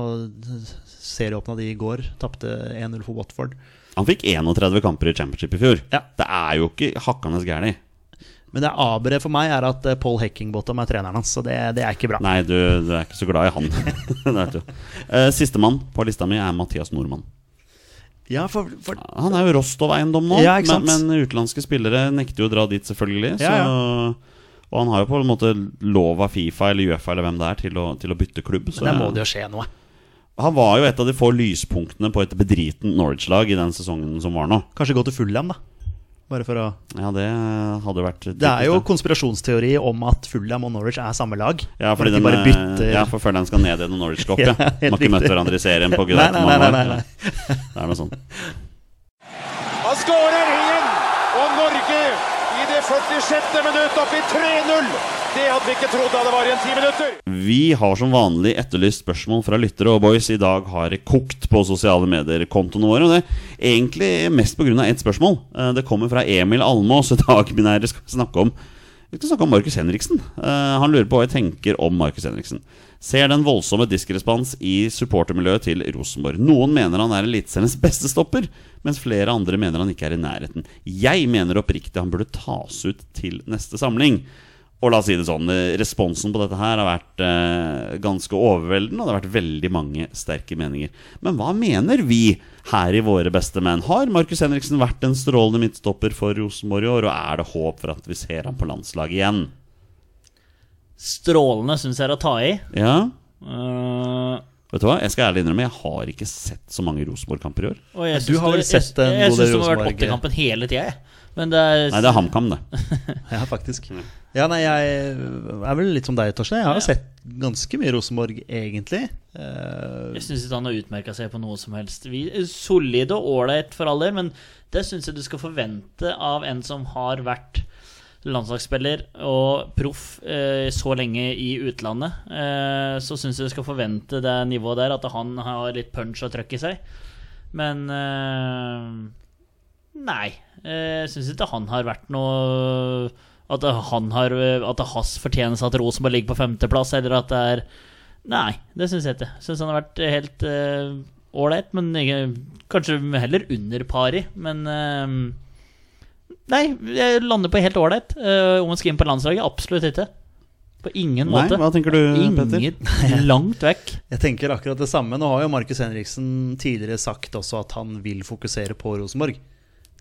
Serieåpna de i går, tapte 1-0 for Watford. Han fikk 31 kamper i championship i fjor. Ja. Det er jo ikke hakkende gærent. Men det aberet for meg er at eh, Paul Heckingbottom er treneren hans, så det, det er ikke bra. Nei, du, du er ikke så glad i han. Uh, Sistemann på lista mi er Mathias Nordmann. Ja, for, for Han er jo Rostov-eiendom nå, Ja, men, men utenlandske spillere nekter jo å dra dit, selvfølgelig. Ja, Så, og han har jo på en måte lov av Fifa eller Uefa eller hvem det er, til å, til å bytte klubb. Så der må det jo skje noe. han var jo et av de få lyspunktene på et bedritent Norwich-lag i den sesongen som var nå. Kanskje gå til Fulham, da. Bare for å Ja, det hadde vært Det er jo konspirasjonsteori om at Fulham og Norwich er samme lag. Ja, fordi de den, bare bytter ja, for den skal ned i den Norwich-kopp. ja. Ja, De har ikke møtt hverandre i serien på gud nei, nei, nei, nei, nei. Det er noe sånt. Han skårer 76. minutt opp i 3-0! Det hadde vi ikke trodd da det var igjen ti minutter. Vi har som vanlig etterlyst spørsmål fra lyttere, og boys, i dag har det kokt på sosiale medier-kontoene våre. Og det er egentlig mest pga. ett spørsmål. Eh, det kommer fra Emil Almås. I dag minære, skal vi snakke om vi skal snakke om Markus Henriksen. Eh, han lurer på hva jeg tenker om Markus Henriksen. Ser den voldsomme diskrespans i supportermiljøet til Rosenborg. Noen mener han er eliteseriens beste stopper, mens flere andre mener han ikke er i nærheten. Jeg mener oppriktig han burde tas ut til neste samling. Og la oss si det sånn, responsen på dette her har vært eh, ganske overveldende, og det har vært veldig mange sterke meninger. Men hva mener vi her i Våre beste menn? Har Markus Henriksen vært en strålende midtstopper for Rosenborg i år, og er det håp for at vi ser ham på landslaget igjen? Strålende syns jeg er å ta i. Ja, Eh, vet du hva? Jeg skal ærlig innrømme, jeg har ikke sett så mange Rosenborg-kamper i år. og jeg Du har vel sett en jeg, jeg syns del har vært åttekampen hele tida, jeg. Men det er, Nei, det er HamKam, det. Ja, faktisk. Ja, nei, jeg er vel litt som deg, Torstein. Jeg har jo sett ganske mye Rosenborg, egentlig. Uh... Jeg syns ikke han har utmerka seg på noe som helst. Vi, solid og ålreit for all del, men det syns jeg du skal forvente av en som har vært landslagsspiller og proff eh, så lenge i utlandet. Eh, så syns jeg du skal forvente det nivået der, at han har litt punch og trøkk i seg. Men eh, Nei. eh, Jeg syns ikke han har vært noe At han har At det er hans fortjeneste at Rosenborg ligger på femteplass, eller at det er Nei, det syns jeg ikke. Syns han har vært helt ålreit, men ikke, kanskje heller under pari. Men eh, Nei, jeg lander på helt ålreit. Uh, om han skal inn på landslaget? Absolutt ikke. På ingen Nei, måte. hva tenker du, Petter? Ingen langt vekk. Jeg tenker akkurat det samme. Nå har jo Markus Henriksen tidligere sagt også at han vil fokusere på Rosenborg.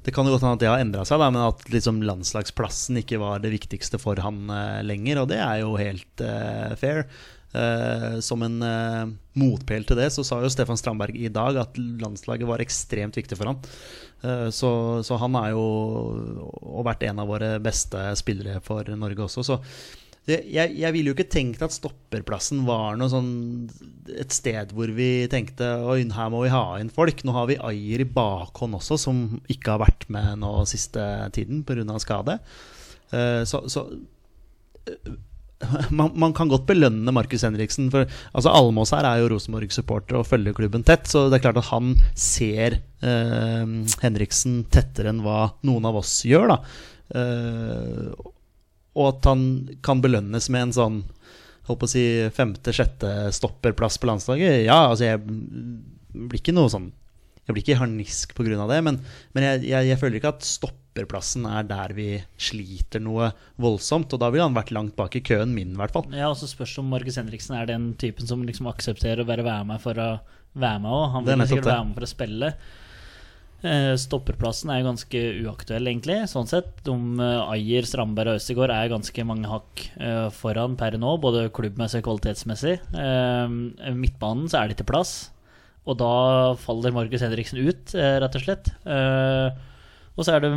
Det kan jo godt hende at det har endra seg, da, men at liksom landslagsplassen ikke var det viktigste for han uh, lenger. Og det er jo helt uh, fair. Eh, som en uh, motpæl til det så sa jo Stefan Strandberg i dag at landslaget var ekstremt viktig for ham. Eh, så, så han er jo og vært en av våre beste spillere for Norge også. Så jeg, jeg ville jo ikke tenkt at stopperplassen var noe sånn et sted hvor vi tenkte Oi, her må vi ha inn folk. Nå har vi Ayer i bakhånd også, som ikke har vært med nå siste tiden pga. skade. Eh, så, så man, man kan godt belønne Markus Henriksen. For altså Almås her er jo Rosenborg-supporter og følger klubben tett. Så det er klart at han ser eh, Henriksen tettere enn hva noen av oss gjør. da Eh, Og at han kan belønnes med en sånn Holdt på å si femte-sjette stopperplass på landslaget. Ja, altså jeg blir ikke noe sånn Jeg blir ikke harnisk pga. det, men, men jeg, jeg, jeg føler ikke at stopperplassen er der vi sliter noe voldsomt. Og da ville han vært langt bak i køen min, i hvert fall. Ja, og så spørs om Markus Henriksen er den typen som liksom aksepterer å bare være med for å være med òg. Han vil sikkert være med for å spille. Eh, Stopperplassen er ganske uaktuell, egentlig. Sånn sett. De eh, Ayer, Strandberg og Østegård er ganske mange hakk eh, foran per nå, både klubbmessig og kvalitetsmessig. Midtbanen så er det ikke plass, og da faller Markus Henriksen ut, rett og slett. Eh, og så er det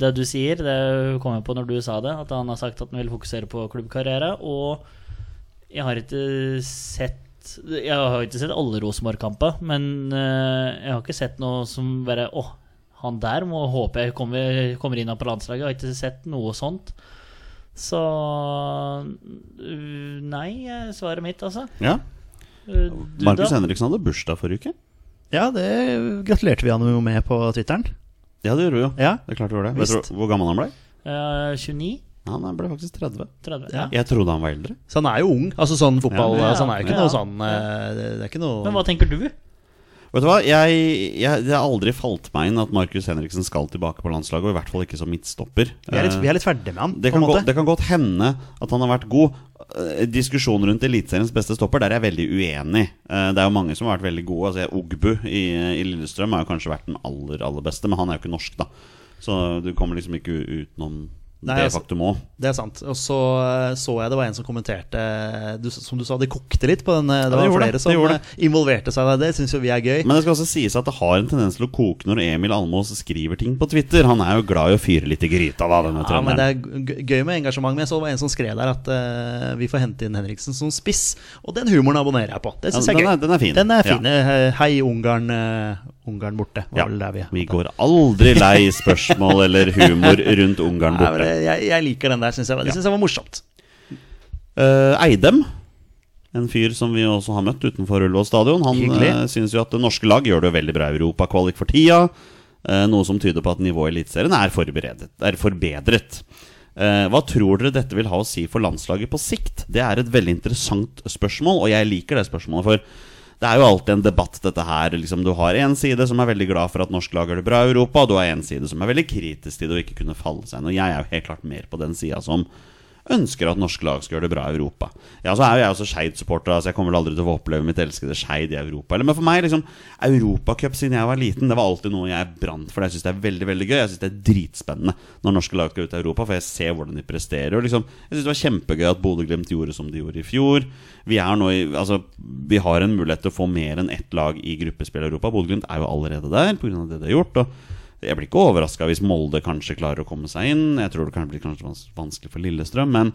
det du sier, det kom jeg på når du sa det, at han har sagt at han vil fokusere på klubbkarriere. Og jeg har ikke sett Jeg har ikke sett alle Rosenborg-kamper, men eh, jeg har ikke sett noe som bare Å, han der må håpe jeg kommer, kommer inn på landslaget. Jeg har ikke sett noe sånt. Så Nei, er svaret mitt, altså. Ja, Uh, Markus? Henriksen hadde bursdag forrige uke. Ja, det gratulerte vi han jo med på Twitteren. Ja, det gjorde vi jo. Ja, Det er klart vi gjorde det. Vet Visst. du hvor gammel han ble? Eh, 29? Han ble faktisk 30. 30? Ja. Jeg trodde han var eldre. Så han er jo ung. Altså sånn fotball Ja, ja, altså, Han er jo ikke ja. noe sånn eh, Det det er ikke noe Men hva tenker du? Vet du hva, jeg, jeg, Det har aldri falt meg inn at Markus Henriksen skal tilbake på landslaget, og i hvert fall ikke som midtstopper. vi, er litt, vi er litt ferdig med han, det, kan godt, det kan godt hende at han har vært god. Eh, Diskusjonen rundt Eliteseriens beste stopper Der er jeg veldig uenig. Eh, Det er jo mange som har vært veldig gode. Altså, Ogbu i, i Lillestrøm har jo kanskje vært den aller aller beste, men han er jo ikke norsk, da. Så du kommer liksom ikke utenom Nei, det altså- faktum òg. Det er sant. Og så eh, så jeg det var en som kommenterte du, Som du sa, det kokte litt på den. Det Det det var flere det, som eh, involverte seg i det. Det syns jo vi er gøy. Men det skal også sies at det har en tendens til å koke når Emil Almås skriver ting på Twitter. Han er jo glad i å fyre litt i gryta, da, denne Ja, men. Det er gøy med engasjement. Men jeg så det var en som skrev der at uh, vi får hente inn Henriksen som spiss. Og den humoren abonnerer jeg på. Det syns Ja, jeg er den gøy. er- den er fin. Den er fin. Ja. Hei, Ungarn, eh, Ungarn borte. Ja, vi vi går aldri lei spørsmål eller humor rundt Ungarn borte. Nei, jeg, jeg liker den der. syns jeg, det syns jeg var morsomt. Uh, Eidem, en fyr som vi også har møtt utenfor Ullevål stadion, han Hyggelig. uh, syns jo at det norske lag gjør det veldig bra i Europakvalik for tida. Uh, noe som tyder på at nivået i Eliteserien er, er forbedret. Eh, hva tror dere dette vil ha å si for landslaget på sikt? Det er et veldig interessant spørsmål, og jeg liker det spørsmålet. For det er jo alltid en debatt, dette her. Liksom, du har en side som er veldig glad for at norsk lag gjør det bra i Europa, og du har en side som er veldig kritisk til det å ikke kunne falle seg inn. Og jeg er jo helt klart mer på den sida som ønsker at norske lag skal gjøre det bra i Europa. Ja, så er jo jeg også Skeid-supporter, altså jeg kommer vel aldri til å få oppleve mitt elskede Skeid i Europa. Eller, men for meg, liksom, Europacup siden jeg var liten, det var alltid noe jeg brant for. Jeg syns det er veldig veldig gøy. Jeg syns det er dritspennende når norske lag skal ut i Europa, for jeg ser hvordan de presterer. Og liksom, jeg syns det var kjempegøy at Bodø-Glimt gjorde som de gjorde i fjor. Vi, er nå i, altså, vi har en mulighet til å få mer enn ett lag i gruppespill i Europa. Bodø-Glimt er jo allerede der pga. det de har gjort. Og jeg blir ikke overraska hvis Molde kanskje klarer å komme seg inn. Jeg tror det kan bli kanskje vanskelig for Lillestrøm. Men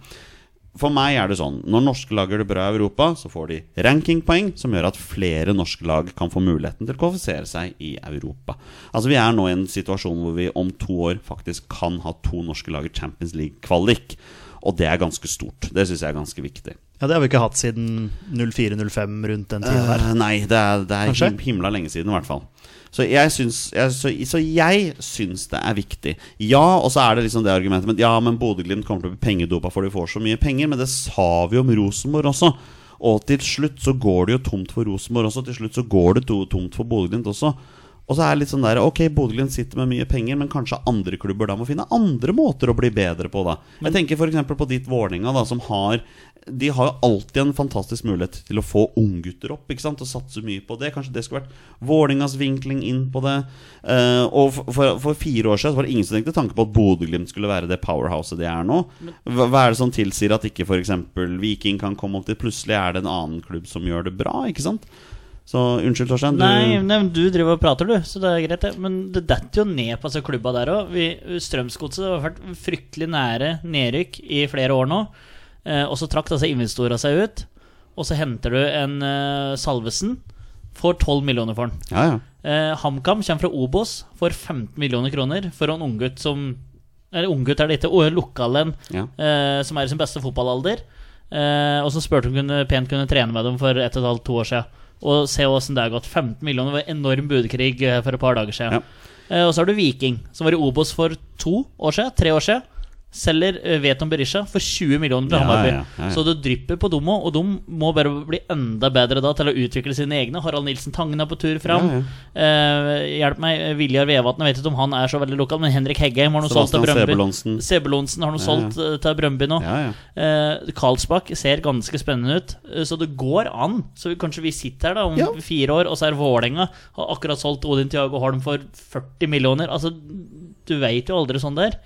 for meg er det sånn når norske lag gjør det bra i Europa, så får de rankingpoeng som gjør at flere norske lag kan få muligheten til å kvalifisere seg i Europa. Altså Vi er nå i en situasjon hvor vi om to år faktisk kan ha to norske lag i Champions League-kvalik. Og det er ganske stort. Det syns jeg er ganske viktig. Ja, Det har vi ikke hatt siden 04-05, rundt den tida der. Eh, nei, det er, det er him himla lenge siden, i hvert fall. Så jeg syns, jeg, så, så jeg syns det er viktig. Ja, og så er det liksom det argumentet Men Ja, men Bodø-Glimt kommer til å bli pengedopa for de får så mye penger. Men det sa vi om Rosenborg også. Og til slutt så går det jo tomt for Rosenborg også. Til slutt så går det tomt for Bodø-Glimt også. Og så er det litt sånn der Ok, Bodø-Glimt sitter med mye penger, men kanskje andre klubber da må finne andre måter å bli bedre på, da. Jeg tenker f.eks. på ditt Vålerenga, som har De har jo alltid en fantastisk mulighet til å få unggutter opp, ikke sant, og satse mye på det. Kanskje det skulle vært Vålingas vinkling inn på det. Uh, og for, for, fire år siden var det ingen som tenkte tanke på at Bodø-Glimt skulle være det powerhouset de er nå. Hva, hva er det som tilsier at ikke f.eks. Viking kan komme opp til Plutselig er det en annen klubb som gjør det bra, ikke sant? Så unnskyld, Torstein. du- Nei, nei, du driver og prater, du, så det er greit, det. Men det detter jo ned på disse klubba der òg. Strømsgodset har vært fryktelig nære nedrykk i flere år nå. Eh, og så trakk disse investorene seg ut. Og så henter du en eh, Salvesen. Får 12 millioner for den. Ja, ja. Eh, HamKam kommer fra Obos, får 15 millioner kroner for en unggutt som Eller unggutt er det ikke, og lokalen ja. eh, som er i sin beste fotballalder. Eh, og så spurte hun kunne, pent kunne trene med dem for ett og et halvt, to år siden. Og se åssen det har gått. 15 millioner var enorm budkrig eh, for et par dager siden. Ja. Eh, og så har du Viking, som var i Obos for to år siden, tre år siden. Selger vet Veton Berisha for 20 millioner til Ja, Hammarby. ja, ja. Så det drypper på Domo, og de må bare bli enda bedre da til å utvikle sine egne. Harald Nilsen Tangen er på tur fram. Eh, hjelp meg, Viljar Vevatn, jeg vet ikke om han er så veldig lokal, men Henrik Heggheim har noe solgt til Brøndby. Sebulonsen har noe solgt eh, til Brøndby nå. Ja, ja. Eh, Karlsbakk ser ganske spennende ut, eh, så det går an. Så vi, kanskje vi sitter her da om fire år, og så er Vålerenga har akkurat solgt Odin Tiago Holm for 40 millioner. Altså, du veit jo aldri sånn der.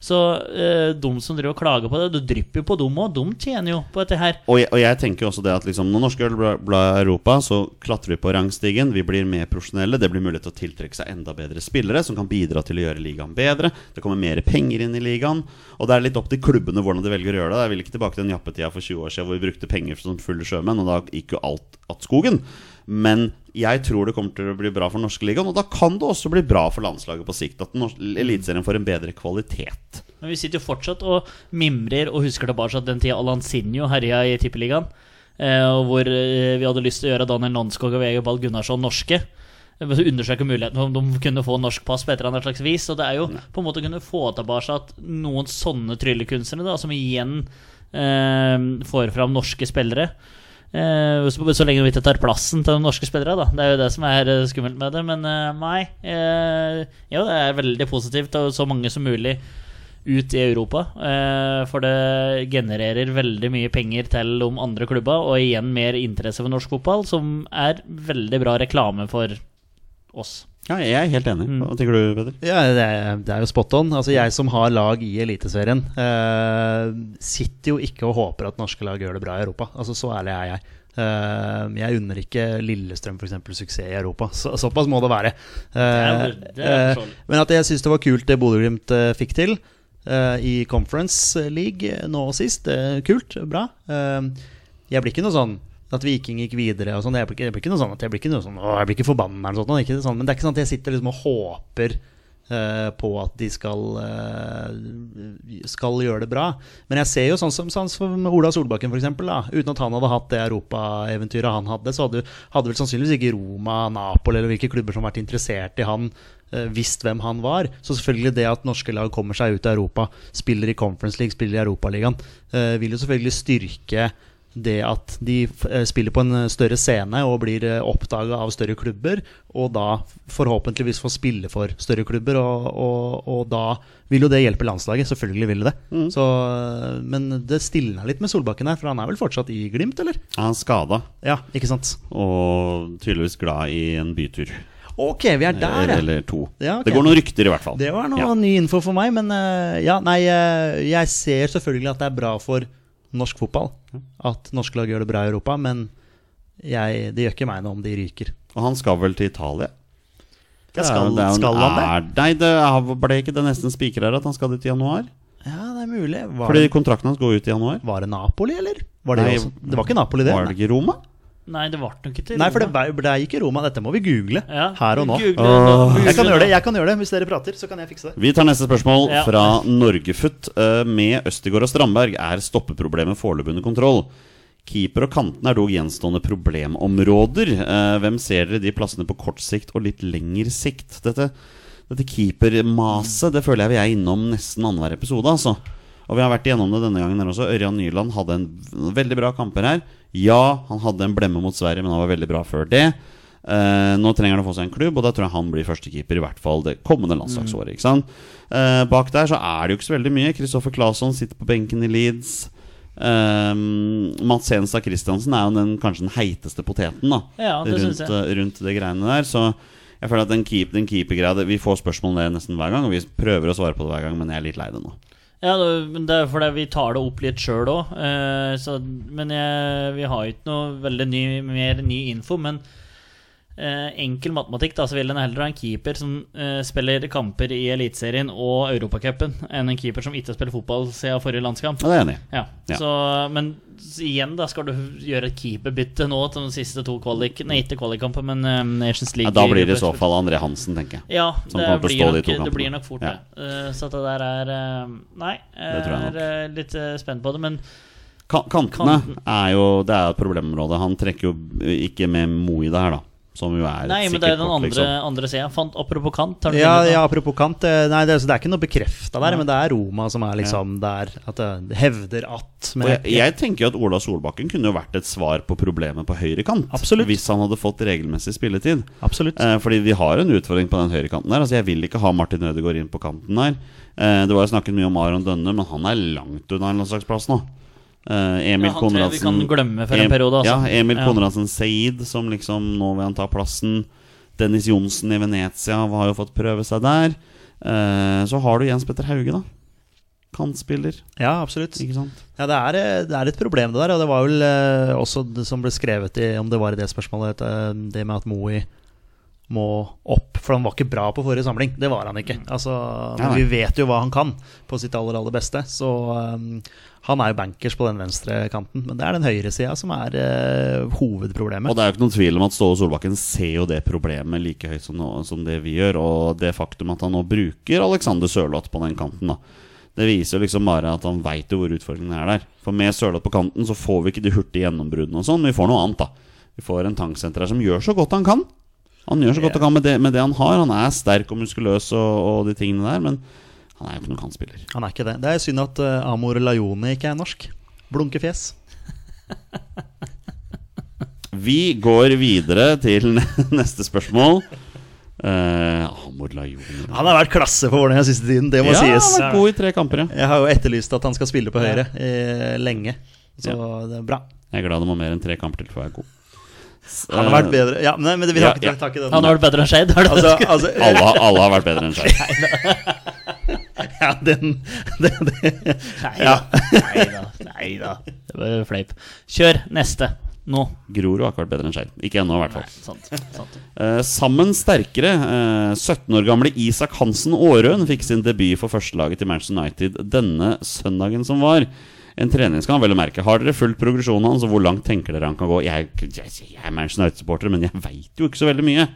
Så eh, de som driver og klager på det, du drypper jo på dem òg. De tjener jo på dette her. Og jeg, og jeg tenker jo også det at liksom, når norske øl det i Europa, så klatrer vi på rangstigen. Vi blir mer profesjonelle. Det blir mulighet til å tiltrekke seg enda bedre spillere som kan bidra til å gjøre ligaen bedre. Det kommer mer penger inn i ligaen. Og det er litt opp til klubbene hvordan de velger å gjøre det. Jeg vil ikke tilbake til den jappetida for 20 år siden hvor vi brukte penger som fulle sjømenn, og da gikk jo alt att skogen. Men jeg tror det kommer til å bli bra for norske ligaen, og da kan det også bli bra for landslaget på sikt. At Eliteserien får en bedre kvalitet. Men vi sitter jo fortsatt og mimrer og husker tilbake at den tida Alansinho herja i Tippeligaen. Eh, hvor eh, vi hadde lyst til å gjøre Daniel Nonskog og Vegard Ball Gunnarsson norske. Eh, Undersøke muligheten for om de kunne få norsk pass på et eller annet slags vis. Og det er jo på en måte å kunne få tilbake at noen sånne tryllekunstnere, da, som igjen eh, får fram norske spillere. Eh, så, lenge vi ikke tar plassen til de norske spillere, da. Det er jo det som er skummelt med det. Men eh, nei. Eh, jo, det er veldig positivt, og så mange som mulig ut i Europa. For det genererer veldig mye penger til de andre klubba, og igjen mer interesse for norsk fotball, som er veldig bra reklame for oss. Ja, jeg er helt enig. Hva tenker du, Peder? Ja, det er, det er jo spot on. Altså Jeg som har lag i Eliteserien, eh, sitter jo ikke og håper at norske lag gjør det bra i Europa. Altså Så ærlig er jeg. Uh, jeg unner ikke Lillestrøm for eksempel suksess i Europa. Så, såpass må det være. Eh, er- det er eh, forståelig. men at jeg syns det var kult det Bodø-Glimt fikk til eh, i Conference League nå og sist. Kult, bra. Jeg blir ikke noe sånn at Viking gikk videre og sånn. Jeg blir ikke, noe sånn at jeg blir ikke noe sånn Å, jeg blir ikke forbanna eller sånt, ikke sånn. Men det er ikke sånn at jeg sitter liksom og håper uh, på at de skal uh, Skal gjøre det bra. Men jeg ser jo sånn som, sånn som Ola Solbakken, for da. Uten at han hadde hatt det europaeventyret han hadde, så hadde, hadde vel sannsynligvis ikke Roma, Napoli eller hvilke klubber som vært interessert i han, uh, visst hvem han var. Så selvfølgelig det at norske lag kommer seg ut av Europa, spiller i Conference League, spiller i Europaligaen, uh, vil jo selvfølgelig styrke det at de eh, spiller på en eh, større scene og blir oppdaga av større klubber, og da forhåpentligvis får spille for større klubber, og, og, og da vil jo det hjelpe landslaget. Selvfølgelig vil det. Så, eh, men det stilna litt med Solbakken her, for han er vel fortsatt i Glimt, eller? Han er skada Ja, ikke sant? og tydeligvis glad i en bytur. Ok, vi er der, eller, ja. eller to. Ja, okay. Det går noen rykter, i hvert fall. Det var noe Ja. ny info for meg, men eh, ja, nei, eh, jeg ser selvfølgelig at det er bra for norsk fotball at norske lag gjør det bra i Europa, men jeg, det gjør ikke meg noe om de ryker. Og han skal vel til Italia? Ja, skal, Det er skal han det? er- Nei, det er- ble ikke det nesten spiker her at han skal dit i januar? Ja, det er mulig. Var, Fordi det, kontrakten hans går ut i januar. var det Napoli, eller? Var det, Nei, også? det var ikke Napoli, det? Var det ikke Roma? Nei, det ble nok ikke til Nei, for det, ble- det ikke Roma. Dette må vi google Ja, her og nå. google nå. Jeg kan gjøre det, jeg kan gjøre det hvis dere prater. Så kan jeg fikse det. Vi tar neste spørsmål Ja. fra Norgefutt. Eh, Med Østigård og Strandberg er stoppeproblemet foreløpig under kontroll. Keeper og kanten er dog gjenstående problemområder. Eh, Hvem ser dere de plassene på kort sikt og litt lengre sikt? Dette, dette keepermaset det føler jeg vi er innom nesten annenhver episode. Altså. Og vi har vært igjennom det denne gangen her også. Ørjan Nyland hadde en veldig bra kamper her. Ja, han hadde en blemme mot Sverige, men han var veldig bra før det. Uh, nå trenger han å få seg en klubb, og da tror jeg han blir førstekeeper i hvert fall det kommende landslagsåret. Ikke sant? Eh, bak der så er det jo ikke så veldig mye. Kristoffer Claesson sitter på benken i Leeds. Uh, Mats Henstad Christiansen er jo den, kanskje den heiteste poteten da Ja, det rundt, rundt det greiene der. Så jeg føler at den, keep, den keepergreia Vi får spørsmål om det nesten hver gang, og vi prøver å svare på det hver gang, men jeg er litt lei det nå. Ja, men det er fordi vi tar det opp litt sjøl òg. men jeg, vi har ikke noe veldig ny, mer ny info. Men eh, enkel matematikk, da, så vil en heller ha en keeper som eh, spiller kamper i Eliteserien og Europacupen, enn en keeper som ikke spiller fotball siden forrige landskamp. Ja, det er enig. Ja, Ja. Så, Men igjen, da skal du gjøre et keeperbytte nå til de siste to kvalik... Nei, ikke kvalikkamper, men um, Nations Ja, da blir det i så fall André Hansen, tenker jeg. Ja, det å blir, nok, de det blir nok fort det. Eh, så det der er uh, Nei, jeg Det er uh, litt eh, spent på det. Men kantene er jo Det er et problemområde. Han trekker jo ikke med Mo i det her, da. Som jo er Nei, men det er den andre, liksom. andre sida. Apropos kant. Har du Ja, ja, apropos kant. eh, Nei, det, så det er ikke noe bekrefta der, ja. men det er Roma som er liksom der. At det hevder at jeg, jeg tenker jo at Ola Solbakken kunne jo vært et svar på problemet på høyrekant. Absolutt. Hvis han hadde fått regelmessig spilletid. Absolutt. Eh, fordi vi har en utfordring på den høyrekanten der. Altså Jeg vil ikke ha Martin Ødegaard inn på kanten der. Eh, det var jo snakket mye om Aron Dønne, men han er langt unna en landslagsplass nå. Eh, Emil Ja, han tror jeg vi kan glemme for en periode, altså. Ja, Emil Ja. Konradsen Seid, som liksom nå vil han ta plassen. Dennis Johnsen i Venezia har jo fått prøve seg der. Uh, så har du Jens Petter Hauge, da. Kantspiller, Ja, absolutt. ikke sant? Ja, det er, eh, det er et problem det der, og det var vel uh, også det som ble skrevet i, om det var i det spørsmålet, det med at Moe må opp, for han var ikke bra på forrige samling. Det var han ikke. Altså, nei. Vi vet jo hva han kan på sitt aller, aller beste, så um, han er jo bankers på den venstre kanten. Men det er den høyre sida som er uh, hovedproblemet. Og det er jo ikke noen tvil om at Ståle Solbakken ser jo det problemet like høyt som, som det vi gjør. Og det faktum at han nå bruker Alexander Sørloth på den kanten, da. Det viser liksom bare at han veit hvor utfordringen er der. For med Sørloth på kanten så får vi ikke de hurtige gjennombruddene og sånn, men vi får noe annet, da. Vi får en tanksenter her som gjør så godt han kan. Han gjør så godt han kan med det, med det han har. Han er sterk og muskuløs og, og de tingene der, men han er jo ikke noen kantspiller. Han er ikke det. Det er synd at uh, Amor Lajone ikke er norsk. Blunkefjes. Vi går videre til neste spørsmål. Uh, Amor Lajone Han har vært klasse for Vålerenga siste tiden, det må Ja, sies. han har vært god i tre kamper, ja. Jeg har jo etterlyst at han skal spille på høyre eh, lenge. Så det er bra. Jeg er glad det må mer enn tre kamper til for å være god. Han har vært eh, bedre Ja, nei, men vi ja, tar ikke, ja. tar ikke den. Han har vært bedre enn Shade? det? altså, altså, alle, har- alle har vært bedre enn Shade. ja, den, den, den Nei Ja. da. Nei da. Nei da. Det var fleip. Kjør neste. Nå. Grorud har ikke vært bedre enn Skeid. Ikke ennå, i hvert Nei, sant. sant. Eh, sammen sterkere. eh, 17 år gamle Isak Hansen Aarøen fikk sin debut for førstelaget til Manchester United denne søndagen som var. En treningskamp, vel å merke. Har dere fulgt progresjonen hans, og hvor langt tenker dere han kan gå? Jeg, jeg, jeg er Manchester United-supporter, men jeg veit jo ikke så veldig mye.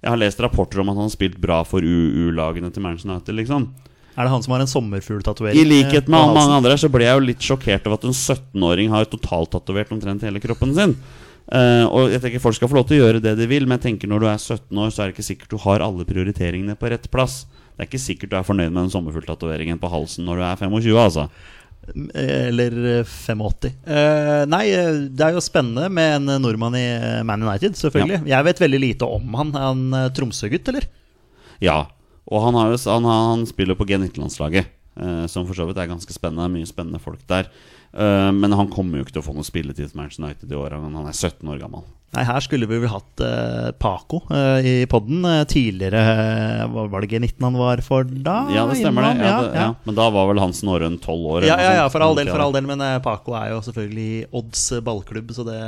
Jeg har lest rapporter om at han har spilt bra for U-lagene til Manchester United, liksom. Er det han som har en sommerfugltatovering? I likhet med eh, mange andre så ble jeg jo litt sjokkert over at en 17-åring har totaltatovert omtrent hele kroppen sin. Uh, og jeg tenker Folk skal få lov til å gjøre det de vil, men jeg tenker når du er 17 år, så er det ikke sikkert du har alle prioriteringene på rett plass. Det er ikke sikkert du er fornøyd med den sommerfugltatoveringen på halsen når du er 25, altså. Eller 85. Uh, nei, eh, det er jo spennende med en nordmann i eh, Man United, selvfølgelig. Jeg vet veldig lite om han. Er han eh, Tromsø-gutt, eller? Ja, og han, har han, han spiller på G19-landslaget, uh, som for så vidt er ganske spennende. Mye spennende folk der. Eh, men han kommer jo ikke til å få noe spilletid for Manchester United i år. Han er 17 år gammel. Nei, her skulle vi vel hatt uh, Paco uh, i podden. Eh, tidligere var det G19 han var for da? Ja, det stemmer det. Innom, Ja, det ja. Men da var vel Hans Norrøn 12 år. Ja, ja, ja, for all del, for all del. Men Paco er jo selvfølgelig Odds ballklubb, så det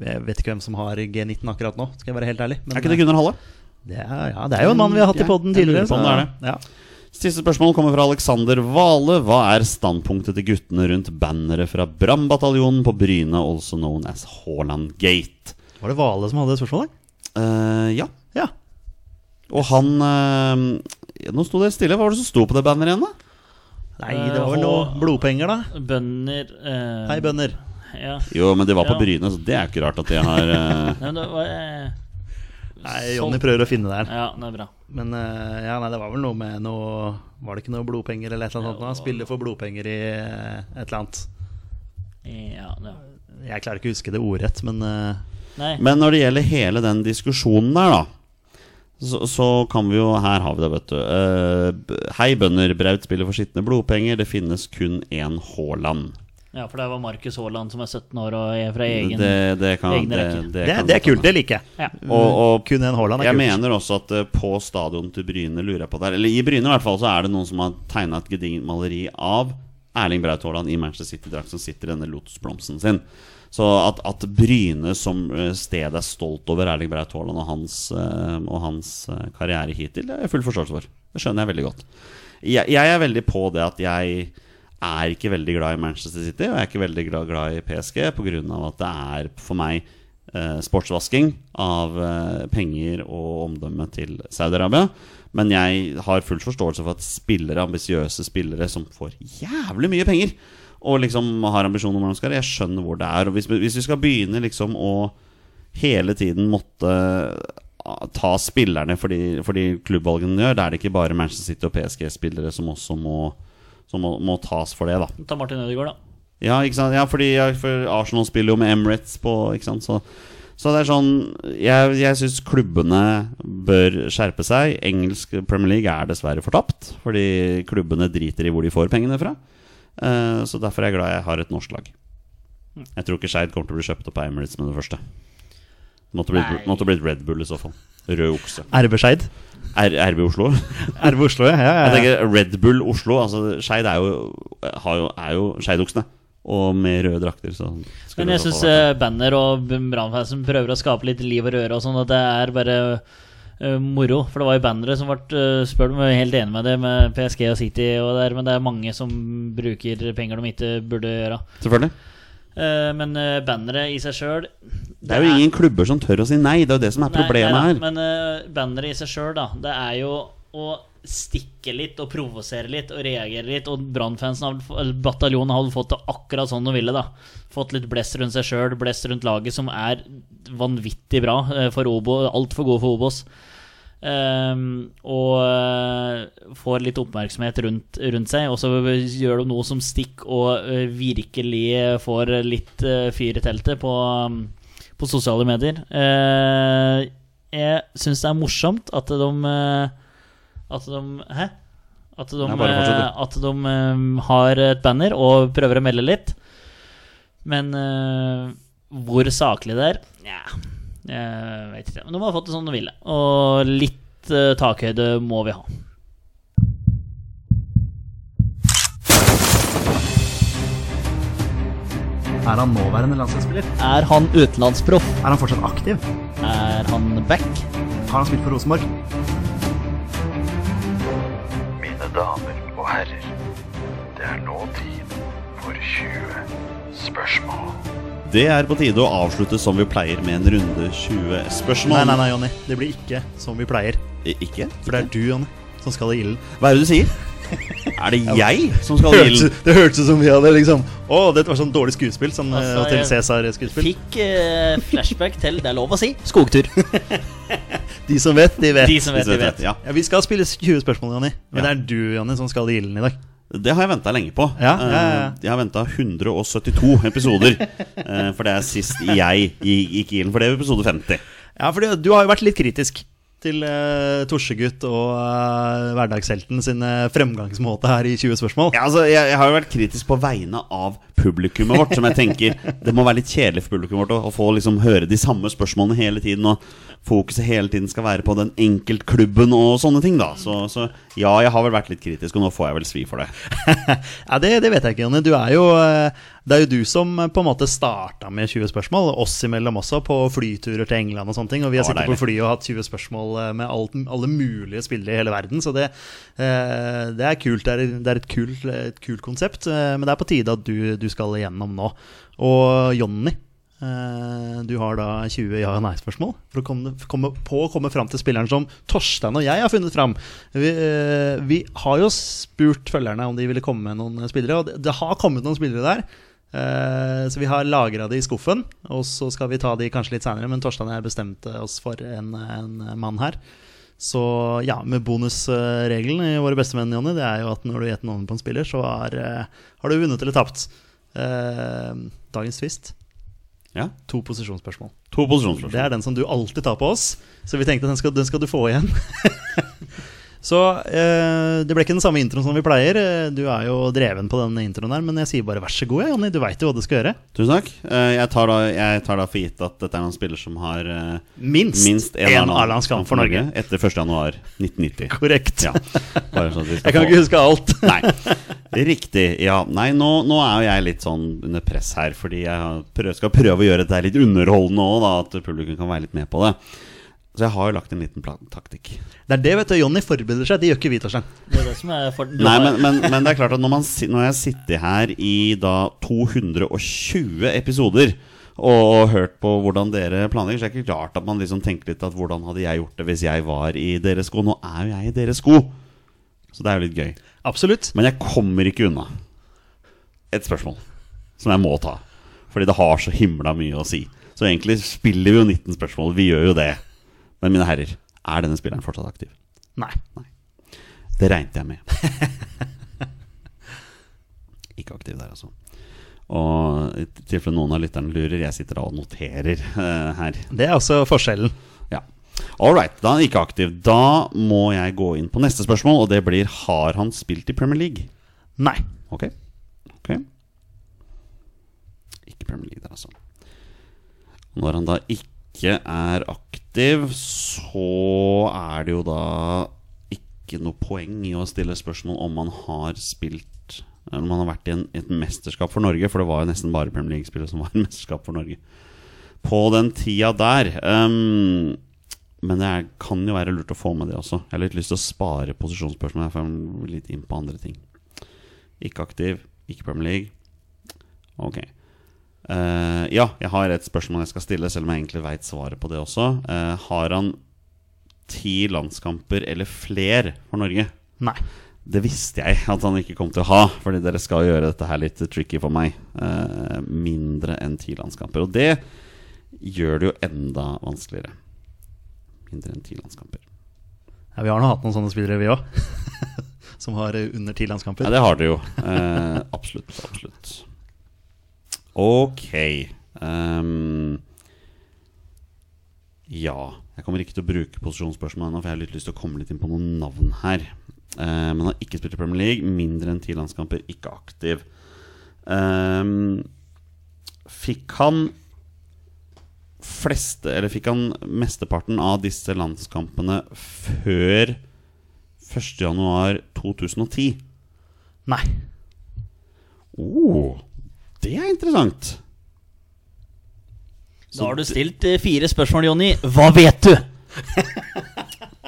Jeg vet ikke hvem som har G19 akkurat nå, skal jeg være helt ærlig. Men, Er ikke det Gunnar Halle? det er, ja, det er jo en mann vi har hatt i lurer tidligere. på om det er det. Ja. Siste spørsmål kommer fra Alexander Vale. Hva er standpunktet til guttene rundt banneret fra Brannbataljonen på Bryne, also known as Haaland Gate? Var det Vale som hadde spørsmålet? Uh, ja. Ja. Og han uh, Nå sto det stille. Hva var det som sto på det banneret igjen, da? Nei, Eh, det var vel noe blodpenger, da. Bønder Uh... Hei, bønder. Ja. Jo, men det var på Ja. Bryne, så det er ikke rart at de har eh, Nei, men det var, eh, Nei, Jonny prøver å finne det her. Ja, det er bra. Men eh, ja, nei, det var vel noe med noe Var det ikke noe blodpenger eller et eller annet? sånt? nå? Spille for blodpenger i eh, et eller annet. Ja, det, Jeg klarer ikke å huske det ordrett, men eh, nei. Men når det gjelder hele den diskusjonen der, da så, så kan vi jo Her har vi det, vet du. Eh, hei, bønder. Braut spiller for skitne blodpenger. Det finnes kun én Haaland. Ja, for det var Markus Haaland som er 17 år og er fra egen Det, det, kan, egne det, rekker. det, det, kan det er kult. Det liker jeg. Ja. Og, og Kun en Haaland er jeg kult. mener også at eh, på stadion til Bryne lurer jeg på der Eller i Bryne i hvert fall så er det noen som har tegna et gedigent maleri av Erling Braut Haaland i Manchester City-drakt som sitter i denne lotusblomsten sin. Så at, at Bryne som eh, sted er stolt over Erling Braut Haaland og hans, eh, og hans karriere hittil, det har jeg full forståelse for. Det skjønner jeg veldig godt. Jeg, jeg er veldig på det at jeg er ikke veldig glad i Manchester City, og jeg er ikke veldig glad, glad i PSG pga. at det er for meg eh, sportsvasking av eh, penger og omdømme til Saudi-Arabia. Men jeg har full forståelse for at spillere, ambisiøse spillere som får jævlig mye penger, og liksom har ambisjoner om hvordan de skal Jeg skjønner hvor det er. Og hvis, hvis vi skal begynne liksom å hele tiden måtte ah, ta spillerne fordi, fordi klubbvalgene gjør, da er det ikke bare Manchester City og PSG-spillere som også må, som må, må tas for det, da. Ta Martin Ødegaard, da. Ja, ikke sant? ja fordi ja, for Arsenal spiller jo med Emirates på ikke sant? Så, så det er sånn Jeg, jeg syns klubbene bør skjerpe seg. Engelsk Premier League er dessverre fortapt. Fordi klubbene driter i hvor de får pengene fra. Uh, så derfor er jeg glad jeg har et norsk lag. Jeg tror ikke Skeid kommer til å bli kjøpt opp av Emirates med det første. Måtte blitt, måtte blitt Red Bull i så fall. Rød okse. RB Skeid. R RB Oslo? RB Oslo, ja. ja, Jeg tenker Red Bull Oslo. Altså Skeid er jo, har jo, er jo Skeidoksene. Og med røde drakter, så Men jeg syns Banner og Brannfansen prøver å skape litt liv og røre og sånn, at det er bare uh, moro. For det var jo bannere som ble uh, spør om jeg er helt enig med det med PSG og City, og der, men det er mange som bruker penger de ikke burde gjøre. Selvfølgelig. Eh, men uh, bannere i seg sjøl Det er jo ingen klubber som tør å si nei. Det er jo det som er problemet her. Men uh, bannere i seg sjøl, da, det er jo å stikke litt og provosere litt og reagere litt. Og Brannfansen, bataljonen, har fått det akkurat sånn de ville. da Fått litt blest rundt seg sjøl, blest rundt laget, som er vanvittig bra eh, for Obo. Altfor gode for Obos. Ehm, og eh, får litt oppmerksomhet rundt, rundt seg. Og så gjør de noe som stikk og eh, virkelig får litt uh, fyr i teltet på, um, på sosiale medier. Eh, jeg syns det er morsomt at de eh, At de Hæ? At de, Nei, eh, at de eh, har et banner og prøver å melde litt. Men uh, hvor saklig det er Nja, jeg vet ikke. Men de har fått det som de ville. Og litt uh, takhøyde må vi ha. Er han nåværende landslagsspiller? Er han utenlandsproff? Er han fortsatt aktiv? Er han back? Har han spilt for Rosenborg? Mine damer og herrer, det er nå tid for 20 spørsmål. Det er på tide å avslutte som vi pleier med en runde 20 spørsmål. Nei, nei, nei, Jonny. Det blir ikke som vi pleier. I- Ikke? For det er du, Jonny, som skal i ilden. Hva er det du sier? Er det jeg som skal ha Hørtes- ilden? Det hørtes ut som vi hadde liksom Å, dette var sånn dårlig skuespill. Sånn Altså, altså, Hotell Cæsar-skuespill. Fikk uh, flashback til, det er lov å si, skogtur. De som vet, de vet. De som vet, de vet. Ja. Ja, Vi skal spille 20 spørsmål, Jonny. Men Ja. det er du, Jonny, som skal i ilden i dag. Det har jeg venta lenge på. Ja, ja, ja. Eh, Jeg har venta 172 episoder. eh, For det er sist jeg gikk i ilden. For det er episode 50. Ja, for du har jo vært litt kritisk til uh, Torsegutt og uh, hverdagshelten sin fremgangsmåte her i 20 spørsmål. Ja, altså, jeg, jeg har jo vært kritisk på vegne av publikummet vårt. Som jeg tenker Det må være litt kjedelig for publikummet vårt å, å få liksom høre de samme spørsmålene hele tiden. Og fokuset hele tiden skal være på den enkeltklubben og sånne ting. da Så, så ja, jeg har vel vært litt kritisk, og nå får jeg vel svi for det. ja, det, det vet jeg ikke, Jonny. Du er jo, eh, det er jo du som eh, på en måte starta med 20 spørsmål. Oss imellom også, på flyturer til England og sånne ting. Og vi har sittet på flyet fly og hatt 20 spørsmål eh, med alt, alle mulige spillere i hele verden. Så det, det er kult. Det er, det er et, kult, et kult konsept. Men det er på tide at du, du skal igjennom nå. Og Jonny. eh, Du har da 20 ja- og nei-spørsmål for å komme, komme på å komme fram til spilleren som Torstein og jeg har funnet fram. Vi, eh, vi har jo spurt følgerne om de ville komme med noen spillere, og det, det har kommet noen spillere der. Eh, Så vi har lagra de i skuffen, og så skal vi ta de kanskje litt seinere. Men Torstein og jeg bestemte oss for en, en mann her. Så ja, med bonusregelen i Våre bestemenn, Jonny, det er jo at når du gjetter navnet på en spiller, så eh, har du vunnet eller tapt. Eh, Dagens twist. Ja, to posisjonsspørsmål. To posisjonsspørsmål. Det er den som du alltid tar på oss, så vi tenkte den skal, den skal du få igjen. så eh, det ble ikke den samme introen som vi pleier. Eh, Du er jo dreven på denne introen her, men jeg sier bare vær så god, Jonny. Du veit jo hva du skal gjøre. Tusen takk. Eh, Jeg tar, da, jeg tar da for gitt at dette er noen spiller som har eh, Minst, minst en én A-landskamp for Norge. etter 1.1.1990. Korrekt. Ja, bare sånn Jeg kan få- ikke huske alt. Nei, riktig. Ja, nei, nå, nå er jo jeg litt sånn under press her, fordi jeg skal prøve å gjøre dette litt underholdende òg, da, at publikum kan være litt med på det. Så jeg har jo lagt en liten taktikk. Det er det, vet du. Jonny forbereder seg. Det gjør ikke vi, Torstein. Det er det som er for... Nei, men, men, men det er klart at når, man, når jeg sitter her i da 220 episoder og, og hørt på hvordan dere planlegger, så er det ikke rart at man liksom tenker litt at hvordan hadde jeg gjort det hvis jeg var i deres sko? Nå er jo jeg i deres sko, så det er jo litt gøy. Absolutt. Men jeg kommer ikke unna et spørsmål som jeg må ta. Fordi det har så himla mye å si. Så egentlig spiller vi jo 19 spørsmål. Vi gjør jo det. Men mine herrer, er denne spilleren fortsatt aktiv? Nei. Det regnet jeg med. Ikke aktiv der, altså. Og i tilfelle noen av lytterne lurer, jeg sitter da og noterer uh, her. Det er også forskjellen. Ja. All right, da er han ikke aktiv. Da må jeg gå inn på neste spørsmål, og det blir Har han spilt i Premier League? Nei. Ok. ok Ikke Premier League der, altså. Når han da ikke er aktiv, så er det jo da ikke noe poeng i å stille spørsmål om man har spilt Eller om man har vært i en, et mesterskap for Norge, for det var jo nesten bare Premier League-spillere som var i mesterskap for Norge på den tida der. Um, men det er, kan jo være lurt å få med det også. Jeg har litt lyst til å spare posisjonsspørsmål. Jeg får litt inn på andre ting. Ikke aktiv, ikke Premier League. Ok. Eh, ja, jeg har et spørsmål jeg skal stille, selv om jeg egentlig veit svaret på det også. Uh, har han ti landskamper eller fler for Norge? Nei. Det visste jeg at han ikke kom til å ha, fordi dere skal gjøre dette her litt tricky for meg. Uh, mindre enn ti landskamper. Og det gjør det jo enda vanskeligere. Mindre enn ti landskamper. Ja, vi har nå hatt noen sånne spillere, vi òg. Som har under ti landskamper. Ja, det har dere jo. Absolutt. Absolutt. Ok. Um, ja. Jeg kommer ikke til å bruke posisjonsspørsmål ennå, for jeg har litt lyst til å komme litt inn på noen navn her. Uh, men har ikke spilt i Premier League. Mindre enn ti landskamper. Ikke aktiv. Um, fikk han fleste Eller fikk han mesteparten av disse landskampene før 1.1.2010? Nei. Oh, det er interessant. Da har du stilt eh, fire spørsmål, Jonny. Hva vet du?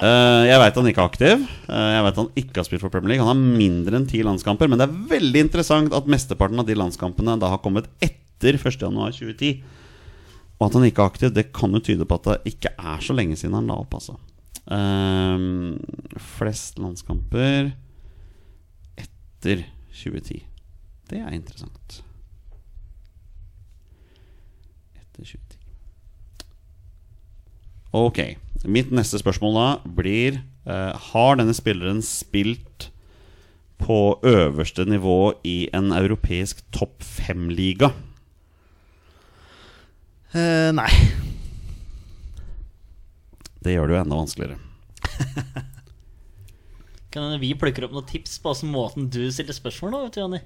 Eh, jeg veit han ikke er aktiv. Eh, jeg vet han ikke har spilt for Premier League. Han har mindre enn ti landskamper. Men det er veldig interessant at mesteparten av de landskampene da har kommet etter 1.1.2010. Og at han ikke er aktiv, det kan jo tyde på at det ikke er så lenge siden han la opp, altså. Ehm, flest landskamper etter 2010. Det er interessant. Etter 2010. Ok. Mitt neste spørsmål da blir uh, Har denne spilleren spilt på øverste nivå i en europeisk topp fem-liga? Uh, nei. Det gjør det jo enda vanskeligere. Kan vi plukker opp noen tips på måten du stiller spørsmål på, Jonny.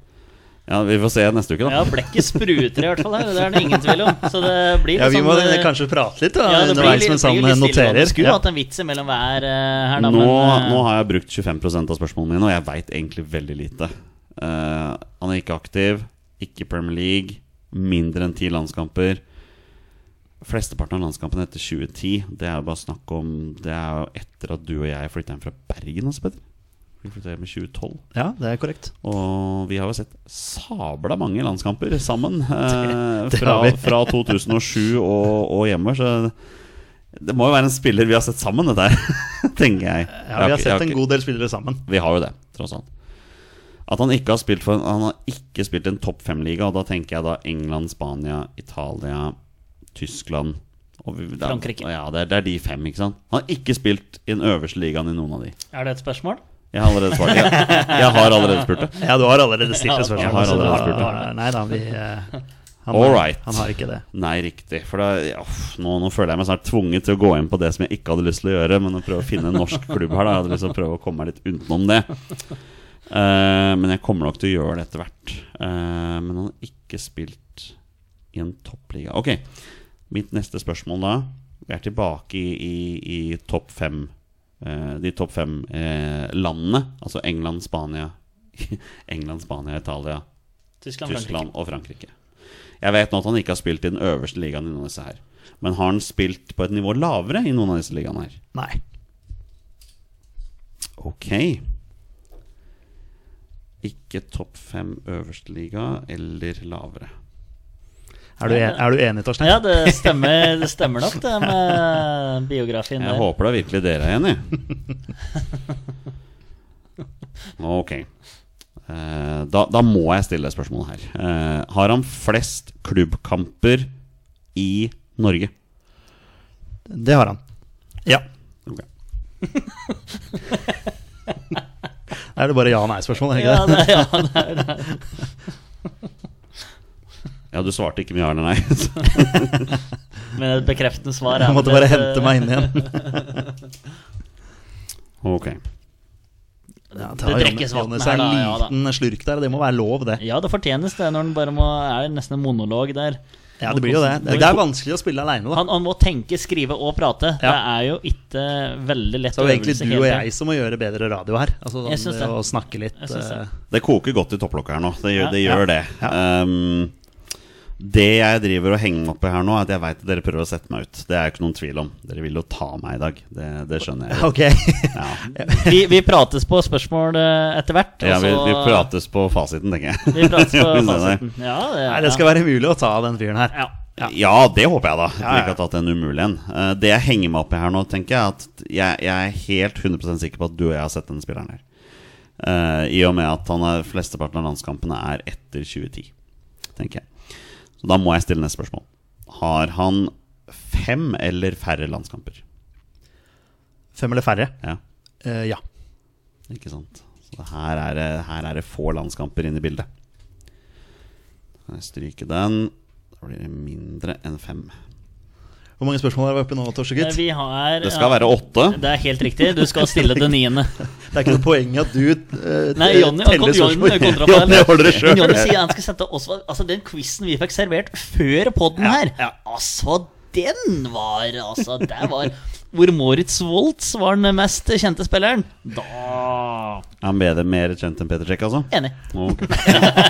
Ja, Vi får se neste uke, da. Ja, blekket spruter i hvert fall her, det er det ingen tvil om. Så det blir Ja, vi må sånn, eh, kanskje prate litt da, ja, det underveis litt- mens han stille, noterer. Det skulle Ja. hatt en vits mellom hver eh, her, da, Nå, men eh, nå har jeg brukt 25 av spørsmålene mine, og jeg veit egentlig veldig lite. Uh, han er ikke aktiv, ikke Premier League, mindre enn ti landskamper. Flesteparten av landskampene etter 2010, det er jo bare snakk om Det er jo etter at du og jeg flytta hjem fra Bergen, også, Petter. Vi flytta hjem i 2012. Ja, det er korrekt. Og vi har jo sett sabla mange landskamper sammen eh, det fra, fra 2007 og, og hjemme. Så det må jo være en spiller vi har sett sammen, dette her, tenker jeg. Ja, vi har sett en god del spillere sammen. Vi har jo det, tross alt. At han ikke har spilt for Han har ikke spilt en topp fem-liga, og da tenker jeg da England, Spania, Italia, Tyskland og vi, det er- Frankrike. Ja, det er, det er de fem, ikke sant? Han har ikke spilt i den øverste ligaen i noen av de. er det et spørsmål? Jeg har allerede svart. Jeg, jeg har allerede spurt det. Ja, du har allerede stilt det spørsmål. Jeg har allerede spurt det. Nei da, vi eh, han, All right. han har ikke det. Nei, riktig. For da, ja, nå, nå føler jeg meg snart tvunget til å gå inn på det som jeg ikke hadde lyst til å gjøre, men å prøve å finne en norsk klubb her. Da. Jeg hadde lyst til å prøve å komme meg litt utenom det. Uh, men jeg kommer nok til å gjøre det etter hvert. Uh, men han har ikke spilt i en toppliga. Ok, mitt neste spørsmål da Vi er tilbake i, i, i topp fem De topp fem eh, landene. Altså England, Spania England, Spania, Italia, Tyskland, Frankrike. Og Frankrike. Jeg vet nå at han ikke har spilt i den øverste ligaen i noen av disse her. Men har han spilt på et nivå lavere i noen av disse ligaene her? Nei. Ok. Ikke topp fem øverste liga eller lavere. Er du, en, er du enig, Torstein? Ja, det stemmer, det stemmer nok, det med biografien Jeg der. håper da virkelig dere er enig. Ok. Eh, da, da må jeg stille spørsmålet her. Eh, har han flest klubbkamper i Norge? Det har han. Ja. Okay. Da er det bare ja- og nei-spørsmål, er det Ja, ikke det? det, ja, det er det. Ja, du svarte ikke med ja eller nei. Men et bekreftende svar er Jeg måtte bare hente meg inn igjen. Ok. Ja, Det drikkes vann her, er en liten ja da. slurk der, det må være lov, det. Ja, det fortjenes det når den bare må er nesten en monolog der. Ja, det blir jo det. Det er vanskelig å spille aleine, da. Han, han må tenke, skrive og prate. Ja. Det er jo ikke veldig lett Så det er egentlig øvelse du og jeg som må gjøre bedre radio her. Altså Jeg syns sånn, det. Å snakke litt. Jeg det. eh, Det koker godt i topplokket her nå. Det gjør, Ja, det, gjør det. Um, det jeg driver og henger meg opp i her nå, er at jeg veit at dere prøver å sette meg ut. Det er ikke noen tvil om. Dere vil jo ta meg i dag. Det, det skjønner jeg. Ok. Ja, Vi, vi prates på spørsmål eh, etter hvert. ja vi, vi prates på fasiten, tenker jeg. Vi prates på fasiten. Ja, det, Nei, det skal være mulig å ta den fyren her. ja. Ja, det håper jeg, da. At Ja, ja. ikke har tatt en umulig en. Eh, det jeg henger meg opp i her nå, tenker jeg at jeg, jeg er helt 100% sikker på at du og jeg har sett denne spilleren her. Uh, I og med at han er flesteparten av landskampene er etter 2010, tenker jeg. Så da må jeg stille neste spørsmål. Har han fem eller færre landskamper? Fem eller færre? Ja, Uh, ja. ikke sant? Så her er det, her er det få landskamper inne i bildet. Kan jeg stryke den? Da blir det mindre enn fem. Hvor mange spørsmål er vi oppe nå, Eh, Torsegutt? Vi har Det skal være åtte. Det er helt riktig. Du skal stille det niende. Det er ikke noe poeng at du uh, Nei, Jonny teller spørsmål. Jonny den. holder det sjøl. Jonny sier han skal sette Osvald Altså, den quizen vi fikk servert før podden her, ja. altså, den var Altså, det var Hvor Moritz Woltz var den mest kjente spilleren. Da Er han bedre, mer kjent enn Peter Check, altså? Enig. Okay.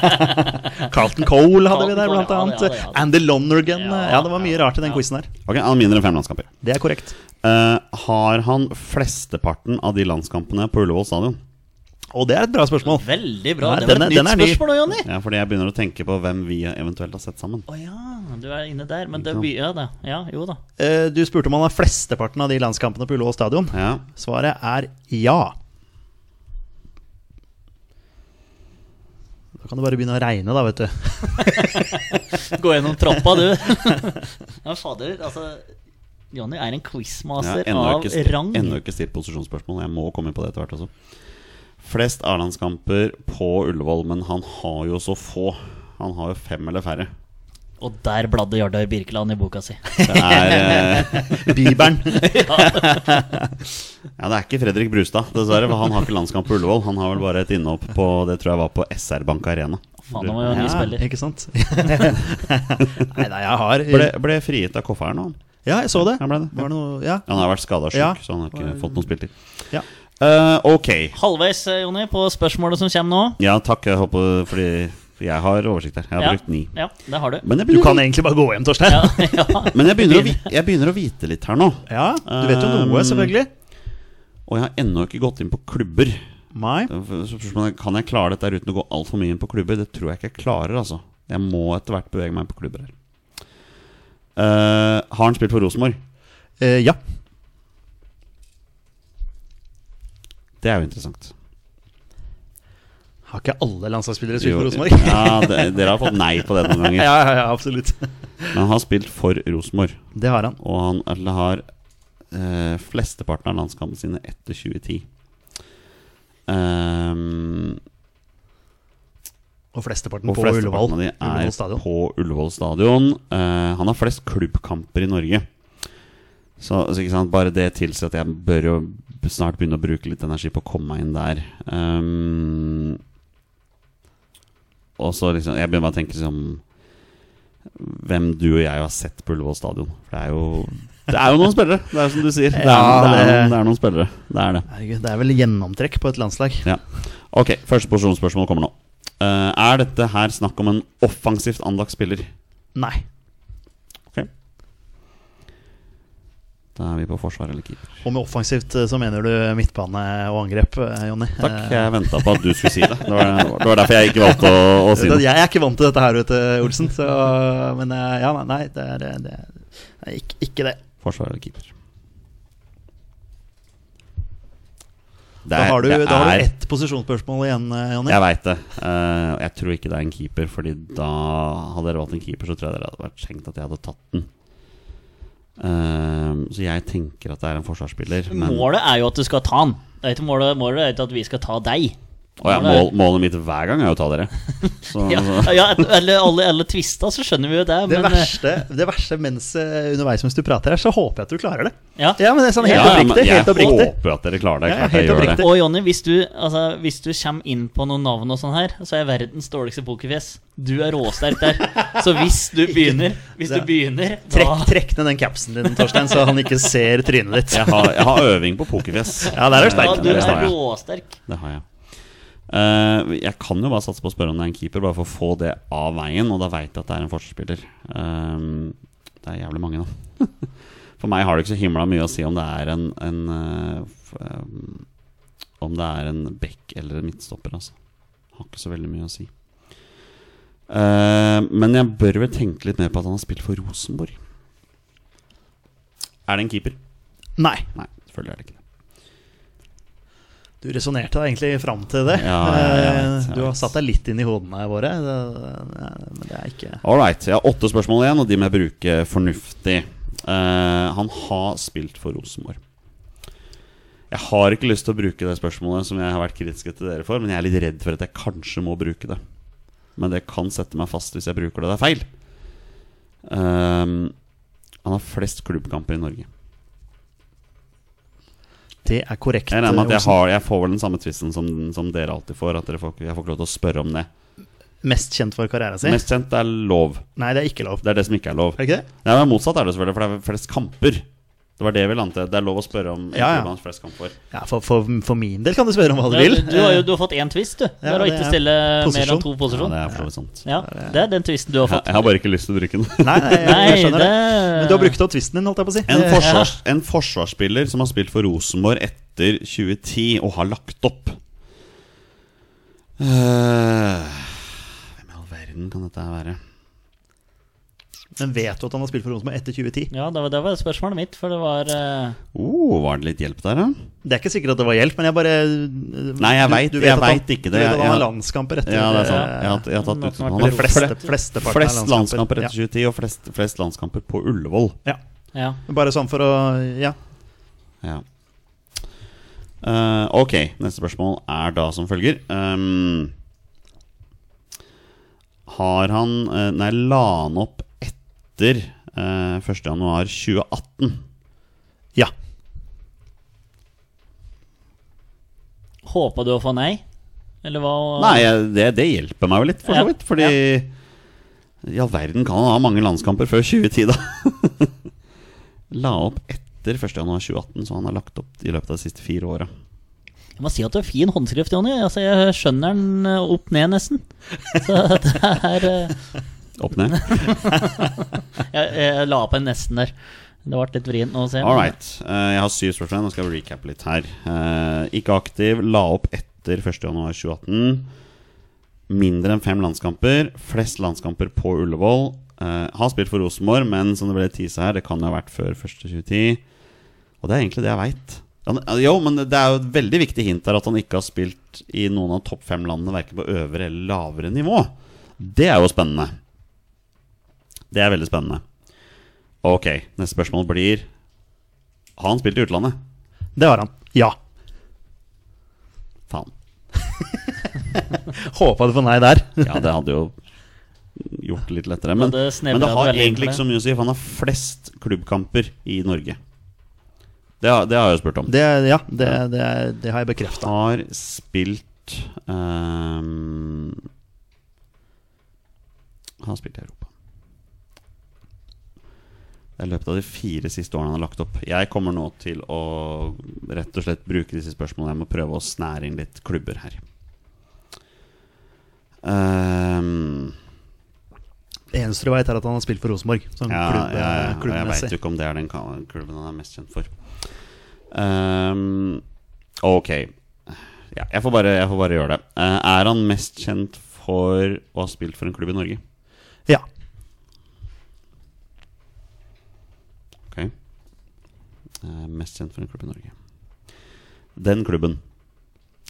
Carlton Cole hadde vi der, blant Cole, annet. ja, det, ja, det. Andy Lonergan. Ja, Ja, det var mye rart i den quizen her. Ok, Han vinner fem landskamper. Det er korrekt. Uh, har han flesteparten av de landskampene på Ullevål stadion? Og det er et bra spørsmål. Veldig bra. Nei, det var den er- et nytt ny. spørsmål nå, Jonny. Ja, fordi jeg begynner å tenke på hvem vi eventuelt har sett sammen. Å ja, du er inne der. Men det Ja da. Ja, jo da. Eh, Du spurte om han har flesteparten av de landskampene på Ullevål stadion. Ja, Svaret er ja. Da kan du bare begynne å regne, da, vet du. Gå gjennom troppa, du. ja, fader. Altså Jonny er en quizmaster ja, av rang. ennå ikke stilt posisjonsspørsmål. Jeg må komme inn på det etter hvert også. Flest A-landskamper på Ullevål, men han har jo så få. Han har jo fem eller færre. Og der bladde Jardar Birkeland i boka si. Det er, eh, Bibelen. ja, det er ikke Fredrik Brustad, dessverre. For han har ikke landskamp på Ullevål. Han har vel bare et innhopp på Det tror jeg var på SR Bank Arena. Faen, han var jo en ny spiller. ikke sant? nei, nei, jeg har Ble, ble frigitt av Kofferen nå. Ja, jeg så det. Han, ble det. Var det noe, ja. Han har vært skada og sjuk, Ja. så han har ikke fått noen spilletid. Ja. Eh, ok. Halvveis, eh, Jonny, på spørsmålet som kommer nå. Ja, takk. Jeg håper Fordi jeg har oversikt her. Jeg har Ja. brukt ni. Ja, det har du. Men jeg Du kan egentlig bare gå hjem, Torstein. Ja, Ja, men jeg begynner, å, jeg begynner å vite litt her nå. Ja, Du vet jo noe, Um, selvfølgelig. Og jeg har ennå ikke gått inn på klubber. Er, Kan jeg klare dette uten å gå altfor mye inn på klubber? Det tror jeg ikke jeg klarer. altså Jeg må etter hvert bevege meg på klubber her. Uh, har han spilt for Rosenborg? Uh, ja. Det er jo interessant. Har ikke alle landslagsspillere spilt for Rosenborg? Ja, Dere har fått nei på det noen ganger. ja, ja, ja, absolutt. Men han har spilt for Rosenborg. Det har han. Og han har eh, flesteparten av landskampene sine etter 2010. Um, Og flesteparten og på Ullevål. flesteparten er Ullevål stadion. på Ullevål stadion. Uh, han har flest klubbkamper i Norge. Så, så ikke sant, bare det tilsier at jeg bør jo snart begynne å bruke litt energi på å komme meg inn der. Um, og så liksom Jeg begynner bare å tenke liksom Hvem du og jeg har sett på Ullevål stadion. For det er jo Det er jo noen spillere, det er som du sier. Det er, Ja, det er, det- noen, det er noen spillere. Det er det. Herregud, det er vel gjennomtrekk på et landslag. Ja. Ok, første posisjonsspørsmål kommer nå. Uh, er dette her snakk om en offensivt anlagt spiller? Nei. Da er vi på forsvar eller keeper. Og med offensivt eh, så mener du midtbane og angrep, eh, Jonny. Takk, Eh, jeg venta på at du skulle si det. Det var, det var derfor jeg ikke valgte å, å si det. Jeg er ikke vant til dette her, vet du, Olsen. Så, men eh, ja, nei, det er, det er, er ikke, ikke det. Forsvar eller keeper. Det Da er- har du, det da har er- du ett posisjonsspørsmål igjen, eh, Jonny. Jeg veit det. Eh, jeg tror ikke det er en keeper, Fordi da hadde dere valgt en keeper, så tror jeg dere hadde vært tenkt at jeg hadde tatt den. Eh, så jeg tenker at det er en forsvarsspiller. Men Målet er jo at du skal ta han. Målet, målet er ikke at vi skal ta deg. Å ja, mål, målet mitt hver gang er jo å ta dere. Så, Ja, ja eller alle, alle tvista, så skjønner vi jo det. Det Men, verste, det verste mens eh, underveis mens du prater her, så håper jeg at du klarer det. ja. Ja, men det er sånn helt Ja, oppriktig. jeg Helt oppriktig. håper at dere klarer det. Ja, Klart helt jeg gjør det. Og Jonny, hvis du, altså, hvis du kommer inn på noen navn og sånn her, så er jeg verdens dårligste pokerfjes. Du er råsterk der. Så hvis du begynner, hvis du begynner da, Trekk, trekk ned den capsen din, Torstein, så han ikke ser trynet ditt. Jeg har, jeg har øving på pokerfjes. Ja, der er du ja, sterk. du er råsterk. Det har jeg. Eh, jeg kan jo bare satse på å spørre om det er en keeper, bare for å få det av veien. Og da veit jeg at det er en forsvarsspiller. Eh, det er jævlig mange, da. For meg har det ikke så himla mye å si om det er en, en uh, Om det er en back eller en midtstopper, altså. Har ikke så veldig mye å si. Uh, men jeg bør vel tenke litt mer på at han har spilt for Rosenborg. Er det en keeper? Nei. Nei, selvfølgelig er det ikke det. Du resonnerte egentlig fram til det. Ja, ja, vet, Eh. Du har satt deg litt inn i hodene våre. Men det er ikke All right, Jeg har åtte spørsmål igjen, og de må jeg bruke fornuftig. Uh, han har spilt for Rosenborg. Jeg har ikke lyst til å bruke det spørsmålet som jeg har vært kritisk til dere for, men jeg er litt redd for at jeg kanskje må bruke det. Men det kan sette meg fast hvis jeg bruker det. Det er feil. Uh, han har flest klubbkamper i Norge. Det er korrekt. Jeg regner med at jeg, har, jeg får vel den samme tvisten som, som dere alltid får. At får, jeg får ikke lov til å spørre om det. Mest kjent for karrieren sin? Mest kjent er lov. Nei, det er ikke lov. Det er det som ikke er lov. Er det ikke det? Nei, men Motsatt er det selvfølgelig, for det er flest kamper. Det var det vi landet. Det er lov å spørre om Ja, ja. kamper. Ja, for, for, for min del kan du spørre om hva du Ja, vil. du, du, har jo, du har fått én twist, du. Ja, Bare å det ikke er posisjon. mer enn to Ja, det er for sant. Ja, det er den twisten du har Jeg, fått. jeg har bare ikke lyst til å bruke den. Nei, nei, jeg, jeg skjønner det. det Men du har brukt opp twisten din, holdt jeg på å si. En, Det- forsvars, en forsvarsspiller som har spilt for Rosenborg etter 2010 og har lagt opp Uh, Hvem i all verden kan dette være? Men vet du at han har spilt for Rosenborg etter 2010? Ja, det var, det var spørsmålet mitt, for det var uh... Oh, var det litt hjelp der, da? Det er ikke sikkert at det var hjelp, men jeg bare Nei, jeg veit ikke det. Du vet at han har landskamper etter Ja, det er sant. eh, Jeg har, jeg har tatt ut Han har fleste, flest, flest landskamper etter 2010 og flest, flest landskamper på Ullevål. Ja. Ja. Bare sånn for å Ja. Ja. Uh, ok, neste spørsmål er da som følger. Um, har han eh, Nei, la han opp etter eh, 1.1.2018? Ja. Håpa du å få nei? Eller hva? Nei, det, det hjelper meg jo litt, for så vidt. Fordi i all verden kan han ha mange landskamper før 2010, da. La opp etter 1.1.2018, så han har lagt opp i løpet av de siste fire åra. Jeg må si at du har fin håndskrift, Jonny. Altså, jeg skjønner den eh, opp ned, nesten. Så det er eh, Opp ned. jeg, jeg la på en nesten der. Det ble litt vrient å se. All right. Eh, jeg har syv spørsmål. Nå skal jeg recappe litt her. Eh, ikke aktiv. La opp etter 1.1.2018. Mindre enn fem landskamper. Flest landskamper på Ullevål. Eh, har spilt for Rosenborg, men som det ble tisa her, det kan jo ha vært før 1.2010. Og det er egentlig det jeg veit. Jo, men det er jo et veldig viktig hint her at han ikke har spilt i noen av topp fem landene, verken på øvre eller lavere nivå. Det er jo spennende. Det er veldig spennende. Ok, neste spørsmål blir Har han spilt i utlandet? Det har han. Ja. Faen. Håpa du på nei der. Ja, det hadde jo gjort det litt lettere. Men, Det men det har egentlig ikke så mye å si, for han har flest klubbkamper i Norge. Det har, det har jeg jo spurt om. Det, ja, det, det, det har jeg bekrefta. Har spilt um, Har spilt i Europa. I løpet av de fire siste årene han har lagt opp. Jeg kommer nå til å rett og slett bruke disse spørsmålene. Jeg må prøve å snære inn litt klubber her. Um, Det eneste du veit, er at han har spilt for Rosenborg. Ja, klubbe, ja, ja, jeg veit jo ikke om det er den klubben han er mest kjent for. Um, ok. Ja, jeg, får bare, jeg får bare gjøre det. Uh, er han mest kjent for å ha spilt for en klubb i Norge? Ja. Ok. Eh, mest kjent for en klubb i Norge. Den klubben,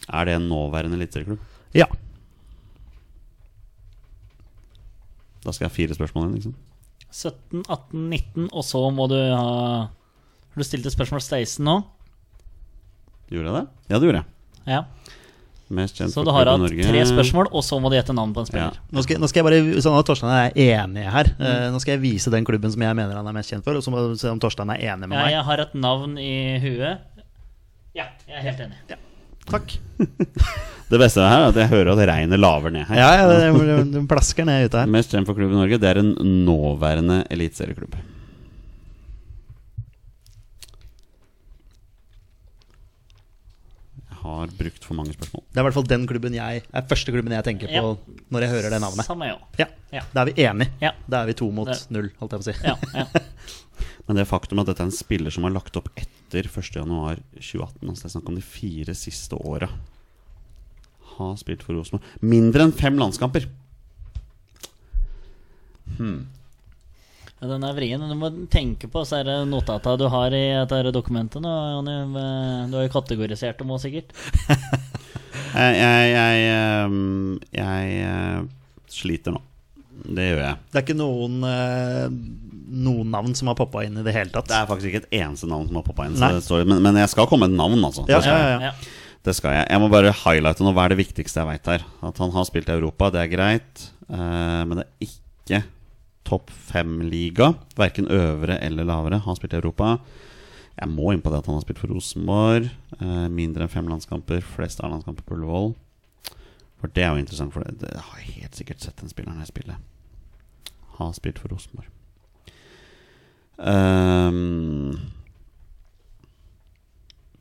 er det en nåværende eliteserieklubb? ja. Da skal jeg ha fire spørsmål igjen, liksom. 17, 18, 19, og så må du ha Har du stilt et spørsmål Stacen nå? Gjorde jeg det? Ja, det gjorde jeg. Ja. Mest kjent Så du har hatt Norge. tre spørsmål, og så må du gjette navn på en Ja. spiller. Nå skal, nå skal jeg bare, sånn at Torstein er enig her. Mm. Uh, nå skal jeg vise den klubben som jeg mener han er mest kjent for, og så må du se om Torstein er enig med Ja, meg. jeg har et navn i huet. Ja, jeg er helt enig. Takk. Det beste her er at jeg hører at regnet laver ned her. Ja, ja, det, det, det plasker ned ute her. Mest kjent for klubben i Norge, det er en nåværende eliteserieklubb. Har brukt for mange spørsmål. Det er i hvert fall den klubben jeg er første klubben jeg tenker på Ja. når jeg hører det navnet. Samme. Ja, Ja. Da er vi enige. Ja. Da er vi to mot Det- null, holdt jeg på å si. Ja, ja. Men det faktum at dette er en spiller som har lagt opp etter 1.1.2018, altså det er snakk om de fire siste åra, har spilt for Rosenborg Mindre enn fem landskamper! Ja, Den er vrien. Du må tenke på så er det notata du har i dette dokumentet. nå, Jonny. Du har jo kategorisert dem òg, sikkert. Jeg, jeg, jeg, ehm, jeg eh, sliter nå. Det gjør jeg. Det er ikke noen, eh, noen navn som har poppa inn i det hele tatt. Det er faktisk ikke et eneste navn som har poppa inn. Så det står, men, men jeg skal komme med et navn, altså. Ja, det, skal ja, jeg. ja. Ja. det skal jeg. Jeg må bare highlighte nå. Hva er det viktigste jeg veit her? At han har spilt i Europa, det er greit. Uh, men det er ikke topp fem-liga. Verken øvre eller lavere. Har spilt i Europa. Jeg må inn på det at han har spilt for Rosenborg. eh, mindre enn fem landskamper. Flest A-landskamper på Ullevål. For det er jo interessant, for det, det har jeg helt sikkert sett den spilleren her spille. Har spilt for Rosenborg. Um,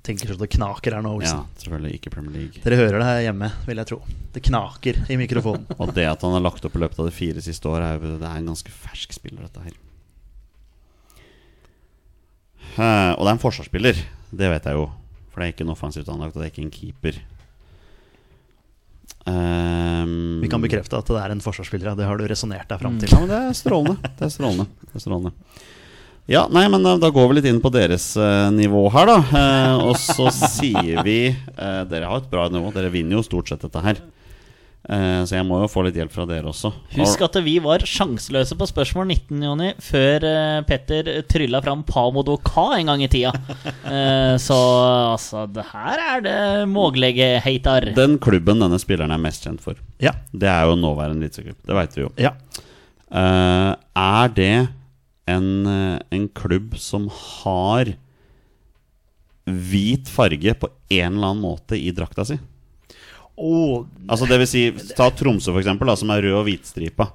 Tenker så det knaker her nå, ja, selvfølgelig ikke Premier League. Dere hører det her hjemme, vil jeg tro. Det knaker i mikrofonen. Og det at han har lagt opp i løpet av de fire siste år, er jo det er en ganske fersk spiller, dette her. Uh, og det er en forsvarsspiller. Det vet jeg jo. For det er ikke en offensivt anlagt, og det er ikke en keeper. Um, Vi kan bekrefte at det er en forsvarsspiller. ja. Det har du resonnert deg fram til. Ja, men det er strålende. Det er strålende. Det er strålende. Ja, nei, men da, da går vi litt inn på deres eh, nivå her, da. Eh, og så sier vi eh, Dere har et bra nivå. Dere vinner jo stort sett dette her. Eh, så jeg må jo få litt hjelp fra dere også. Husk at vi var sjanseløse på spørsmål 19, Jonny, før eh, Petter trylla fram Pamodo Ka en gang i tida. Eh, så altså, det her er det måglege-heitar. Den klubben denne spilleren er mest kjent for, Ja. det er jo nåværende eliteserieklubb. Det veit vi jo. ja. Eh, er det en, eh, en klubb som har hvit farge på en eller annen måte i drakta si? Oh, Altså det vil si, Ta Tromsø, for eksempel, da, som er rød og hvitstripa.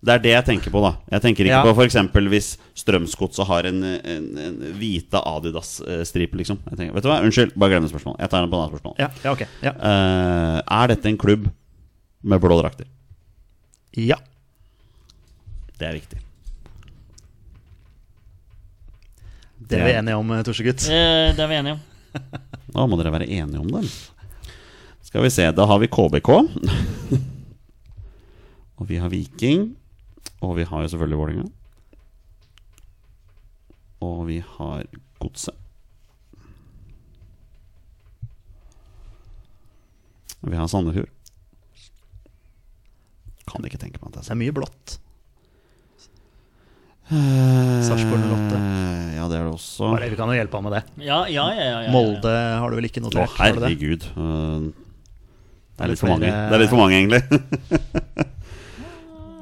Det er det jeg tenker på, da. Jeg tenker ikke Ja. på f.eks. hvis Strømsgodset har en, en, en hvite Adidas-stripe, liksom. Tenker, vet du hva, Unnskyld, bare glem det spørsmålet. Jeg tar en på annet spørsmål. ja, ja, okay. Ja. Uh, er dette en klubb med blå drakter? ja. Det er viktig. Det er vi enige om, eh, Torsegutt. Eh, det er vi enige om. Nå må dere være enige om det. Skal vi se, da har vi KBK. og vi har Viking. Og vi har jo selvfølgelig Vålerenga. Og vi har Godset. Vi har Sandefjord. Kan ikke tenke meg at det er Det er mye blått. Sarpsborg Sarpsborg 08. Ja, det er det også. Bare, vi kan jo hjelpe ham med det. Ja, ja, ja. ja, ja, ja. Molde har du vel ikke notert? Å, herregud. Uh, Det er litt for mange. Det er litt for mange, egentlig.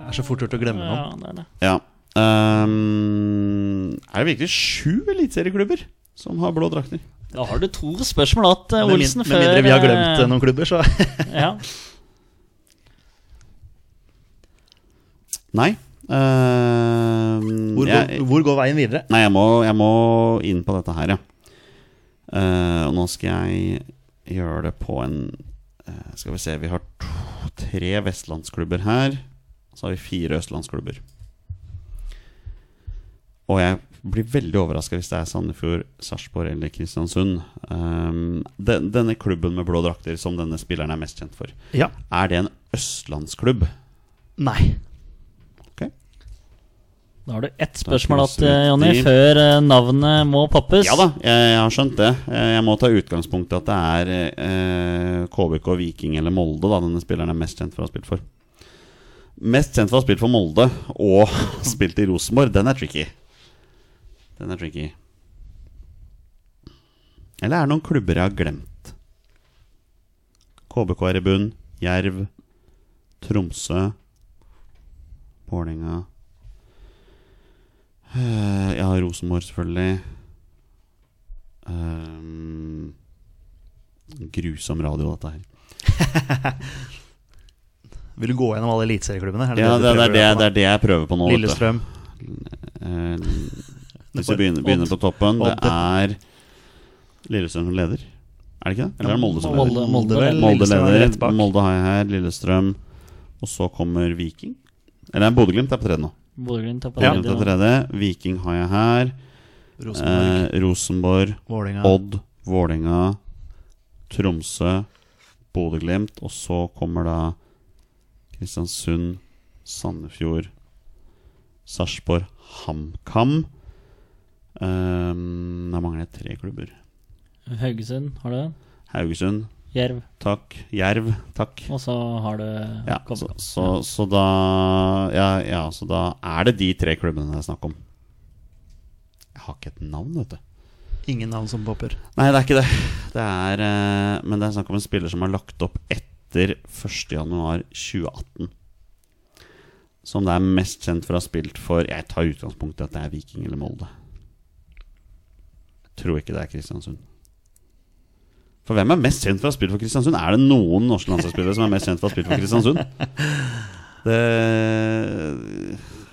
Det er så fort gjort å glemme Ja, det er det. ja. Um, er det virkelig sju eliteserieklubber som har blå drakter? Da har du to spørsmål igjen, Med, min, Olsen. med mindre vi har glemt eh, eh, noen klubber, så Ja. Nei. Um, hvor, jeg, går, hvor går veien videre? Nei, jeg må, jeg må inn på dette her, ja. Uh, og nå skal jeg gjøre det på en uh, Skal vi se, vi har to, tre vestlandsklubber her. Så har vi fire østlandsklubber. Og jeg blir veldig overraska hvis det er Sandefjord, Sarpsborg eller Kristiansund. Um, den, denne klubben med blå drakter som denne spilleren er mest kjent for, Ja. er det en østlandsklubb? Nei. Da har du ett spørsmål igjen, Jonny, før eh, navnet må poppes. Ja da, jeg, jeg har skjønt det. Eh, Jeg må ta utgangspunkt i at det er eh, KBK, Viking eller Molde da denne spilleren er mest kjent for å ha spilt for. Mest kjent for å ha spilt for Molde og spilt i Rosenborg, den er tricky. Den er tricky. Eller er det noen klubber jeg har glemt? KBK er i bunn. Jerv. Tromsø. Vålerenga. Eh, Ja, Rosenborg, selvfølgelig. Um, grusom radio, dette her. Vil du gå gjennom alle eliteserieklubbene? Er Ja, det, det, er det, det er det jeg prøver på nå. Lillestrøm. Eh, hvis vi begynner, begynner på toppen, det er Lillestrøm som leder. Er det ikke det? Eller er det Molde som leder? Molde, Molde. Molde er leder. Molde har jeg her. Lillestrøm. Og så kommer Viking. Eller Bodø-Glimt er på tredje nå. Bodø-Glimt er på Ja. Tredje nå. tredje. Viking har jeg her. Rosenborg. Eh, Rosenborg. Vålinga. Odd, Vålerenga, Tromsø, Bodø-Glimt. Og så kommer da Kristiansund, Sandefjord, Sarpsborg, HamKam. Um, da mangler jeg tre klubber. Haugesund har du. Haugesund, Jerv. takk. Jerv, takk. Og så har du Ja, så, så, så da ja, ja, så da er det de tre klubbene det er snakk om. Jeg har ikke et navn, vet du. Ingen navn som popper. Nei, det er ikke det. Det er, eh, men det er snakk om en spiller som har lagt opp etter 1.1.2018. Som det er mest kjent for å ha spilt for Jeg tar utgangspunkt i at det er Viking eller Molde. Jeg tror ikke det er Kristiansund. For hvem er mest kjent for å ha spilt for Kristiansund? Er det noen norske landslagsspillere som er mest kjent for å ha spilt for Kristiansund? Det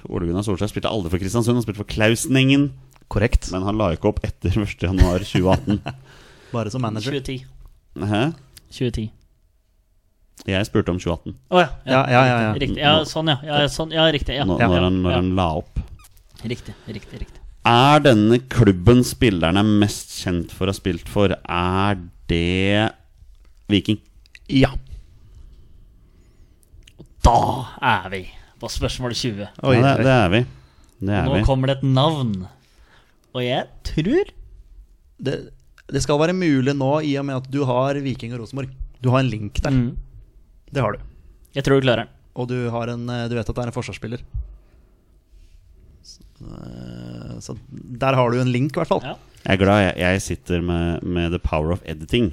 Ole Gunnar Solskjær spilte aldri for Kristiansund. Han spilte for Klausningen. Korrekt. Men han la ikke opp etter 1.1.2018. Bare som manager. 2010. Hæ? 2010. Jeg spurte om 2018. Å ja. Ja, ja, ja, ja. Riktig. Ja, sånn, ja. Ja, sånn, ja riktig. Ja. Når, når, han, når ja. han la opp. Riktig, riktig, riktig. Er denne klubben spillerne er mest kjent for å ha spilt for, er det Viking? Ja. Da er vi på spørsmål 20. Oi, ja, det, det er vi. Det er Nå vi. kommer det et navn. Og jeg tror det, det skal være mulig nå, i og med at du har Viking og Rosenborg. Du har en link der. mm. Det har du. Jeg tror du klarer den. Og du, har en, eh, du vet at det er en forsvarsspiller. Så, eh, så der har du en link, i hvert fall. Ja. Jeg er glad jeg, jeg sitter med, med the power of editing.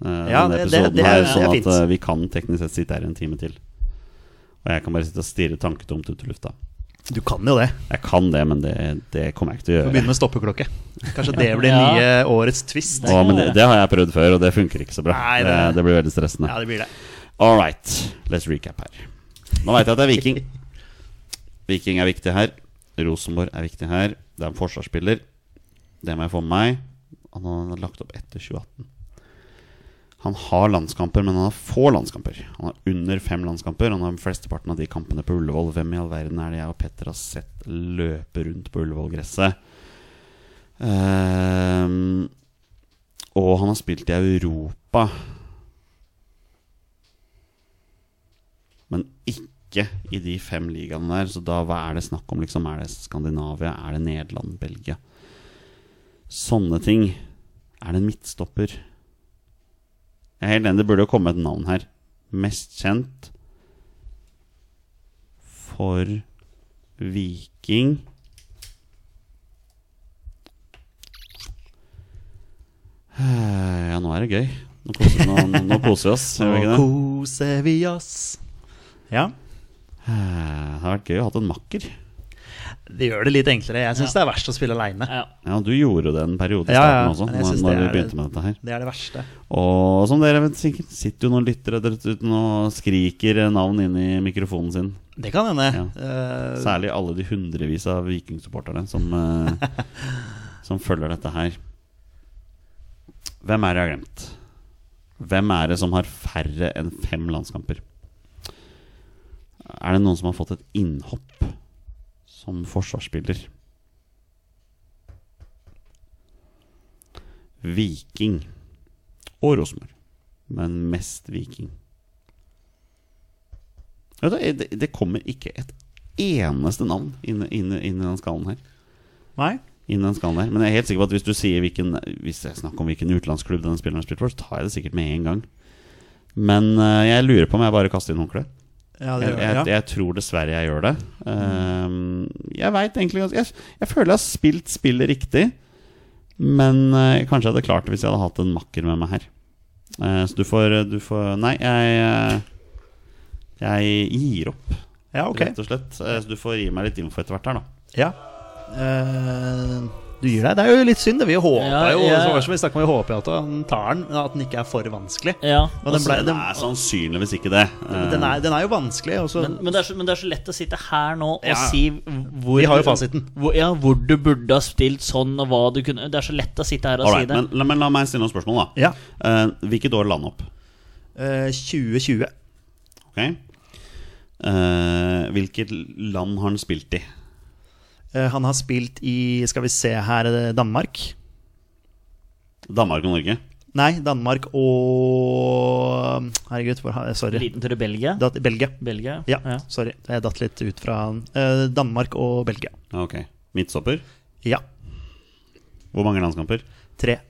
Uh, Ja, denne det- det- det er- her, er sånn at uh, vi kan teknisk sett sitte her en time til. Og jeg kan bare sitte og stirre tanketomt ut i lufta. Du kan jo det. Jeg kan det, men det, det kommer jeg ikke til å gjøre. Du gjøre. begynner med stoppeklokke. Kanskje det blir Ja. nye årets twist. Å, men det, det har jeg prøvd før, og det funker ikke så bra. Nei, det, det- det blir veldig stressende. Ja, det blir det. All right, let's recap her. Nå veit jeg at det er Viking. Viking er viktig her. Rosenborg er viktig her. Det er en forsvarsspiller. Det må jeg få med meg. Han har lagt opp etter 2018. Han har landskamper, men han har få landskamper. Han har under fem landskamper. Han har flesteparten av de kampene på Ullevål. Hvem i all verden er det jeg og Petter har sett løpe rundt på Ullevål-gresset? Ehm, og han har spilt i Europa. Men ikke i de fem ligaene der. Så da hva er det snakk om? Liksom? Er det Skandinavia? Er det Nederland? Belgia? Sånne ting. Er det en midtstopper? Jeg er helt enig, det burde jo komme et navn her. Mest kjent for Viking Ja, nå er det gøy. Nå koser, nå, nå, koser vi oss. Nå koser vi oss. Ja, Det har vært gøy å ha hatt en makker. Det gjør det litt enklere. Jeg syns det er verst å spille aleine. Ja. Ja, du gjorde det en periode i starten også, når, når det vi er- begynte med dette her. Det er det verste. Og som dere vet sikkert, sitter jo noen lyttere der ute og skriker navn inn i mikrofonen sin. Det kan hende. Ja. Eh, Særlig alle de hundrevis av vikingsupporterne som, uh, som følger dette her. Hvem er det jeg har glemt? Hvem er det som har færre enn fem landskamper? Er det noen som har fått et innhopp som forsvarsspiller? Viking og Rosenborg, men mest Viking. Vet du, det, det kommer ikke et eneste navn inn, inn, inn i den skallen her. Nei? Inn i den skallen her Men jeg er helt sikker på at hvis du sier hvilken Hvis jeg snakker om hvilken utenlandsklubb denne spilleren har spilt for, så tar jeg det sikkert med en gang. Men eh, jeg lurer på om jeg bare kaster inn håndkleet. Ja, det Jeg, jeg. Jeg tror dessverre jeg gjør det. Um, jeg veit egentlig ganske jeg, jeg føler jeg har spilt spillet riktig. Men uh, kanskje jeg hadde klart det hvis jeg hadde hatt en makker med meg her. Uh, så du får, du får Nei, jeg eh, Jeg gir opp, ja, ok. rett og slett. Uh, så du får gi meg litt info etter hvert her, da. Ja. Eh, du gir deg. Det er jo litt synd. det. Vi håpa Ja, jo ja. så som vi snakket vi håper jo at han tar den, at den ikke er for vanskelig. Ja. Og den, ble, Det den, er sannsynligvis ikke det. Eh, den, er, den er jo vanskelig. Men, men, det er så, men det er så lett å sitte her nå og Ja. si hvor Vi har jo fasiten. Hvor, ja, hvor du burde ha spilt sånn, og hva du kunne Det er så lett å sitte her og Alright, si det. men, la- men la meg stille noen spørsmål, da. ja. Uh, hvilket år landa opp? Uh, 2020. Ok Uh, Hvilket land har han spilt i? Eh, han har spilt i, skal vi se her, Danmark. Danmark og Norge? Nei, Danmark og Herregud, hvor, har- sorry. Liten tur i Belgia. Dat, Belgia. Belgia. Ja, sorry. Jeg datt litt ut fra uh, Danmark og Belgia. Ok. Midtstopper? Ja. Hvor mange landskamper? Tre.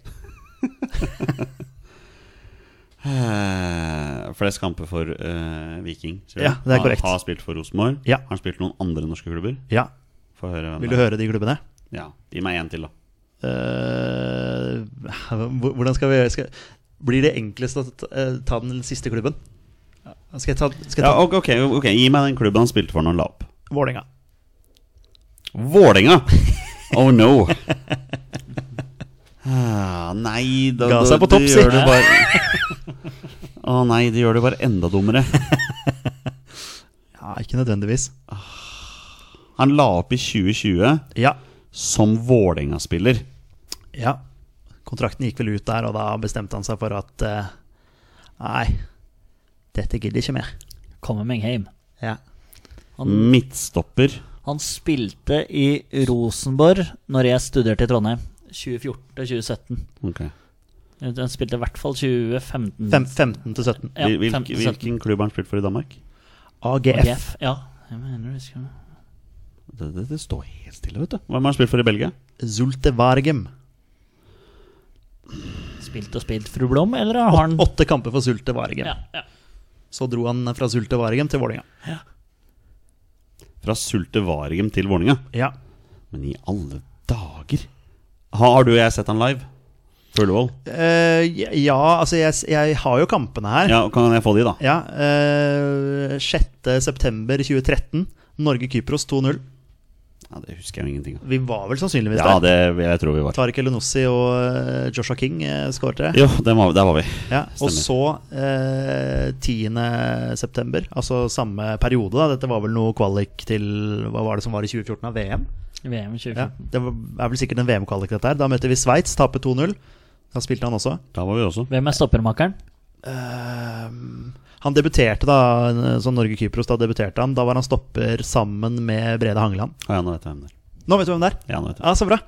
Eh, flest kamper for uh, Viking. Ja, det er korrekt. Har, har spilt for Rosenborg. Ja. Har han spilt noen andre norske klubber? Ja. Få høre hvem Vil det du er. høre de klubbene? Ja, Gi meg én til, da. Eh, hvordan skal vi gjøre skal, Blir det enklest å ta, eh, ta den siste klubben? Skal jeg ta, skal jeg ta ok, ok, ok, Gi meg den klubben han spilte for når han la opp. Vålerenga? Vålerenga! Oh no! Ah, nei da, Ga seg på det topp, si. Å nei, det gjør det bare enda dummere. Ja, ikke nødvendigvis. Han la opp i 2020 Ja. som Vålerenga-spiller. ja. Kontrakten gikk vel ut der, og da bestemte han seg for at uh, Nei, dette gidder ikke mer. Kommer meg hjem. Ja. Han, Midtstopper. han spilte i Rosenborg når jeg studerte i Trondheim. 2014-2017. Ok Han spilte i hvert fall 2015. 15 til 17. Ja, Hvil- 15, hvilken, klubb har han spilt for i Danmark? AGF. AGF. Ja, jeg mener jeg Det, det, det står helt stille, vet du. Hvem har han spilt for i Belgia? Zulte Vargem. Spilt og spilt, fru Blom, eller har han Åtte kamper for Zulte Vargem. ja, ja. Så dro han fra Sult til Varegem til Vålerenga. Fra Sulte Vargem til Vålinga Ja. Men i alle dager Har du og jeg sett han live? På Ullevål? Eh, ja, altså jeg, jeg har jo kampene her. Ja, kan jeg få de, da? Ja, uh, 6.9.2013. Norge-Kypros 2-0. Ja, Det husker jeg jo ingenting av. Vi var vel sannsynligvis Ja, der. det jeg tror vi var. Tariq Elenossi og eh, Joshua King uh, skårte. Jo, det var, der var vi. Ja, og så eh, 10. september, altså samme periode. da Dette var vel noe kvalik til Hva var det som var i 2014 av VM? VM 2014. Ja, det var, er vel sikkert en VM-kvalik, dette her. Da møtte vi Sveits, taper 2-0. Da spilte han også. Da var vi også. Hvem er stoppermakeren? Eh, han debuterte da som Norge-Kypros. Da debuterte han Da var han stopper sammen med Brede Hangeland. Å ja, nå vet jeg hvem det er. Nå vet du hvem det er? Ja, nå vet jeg. Ja, så bra.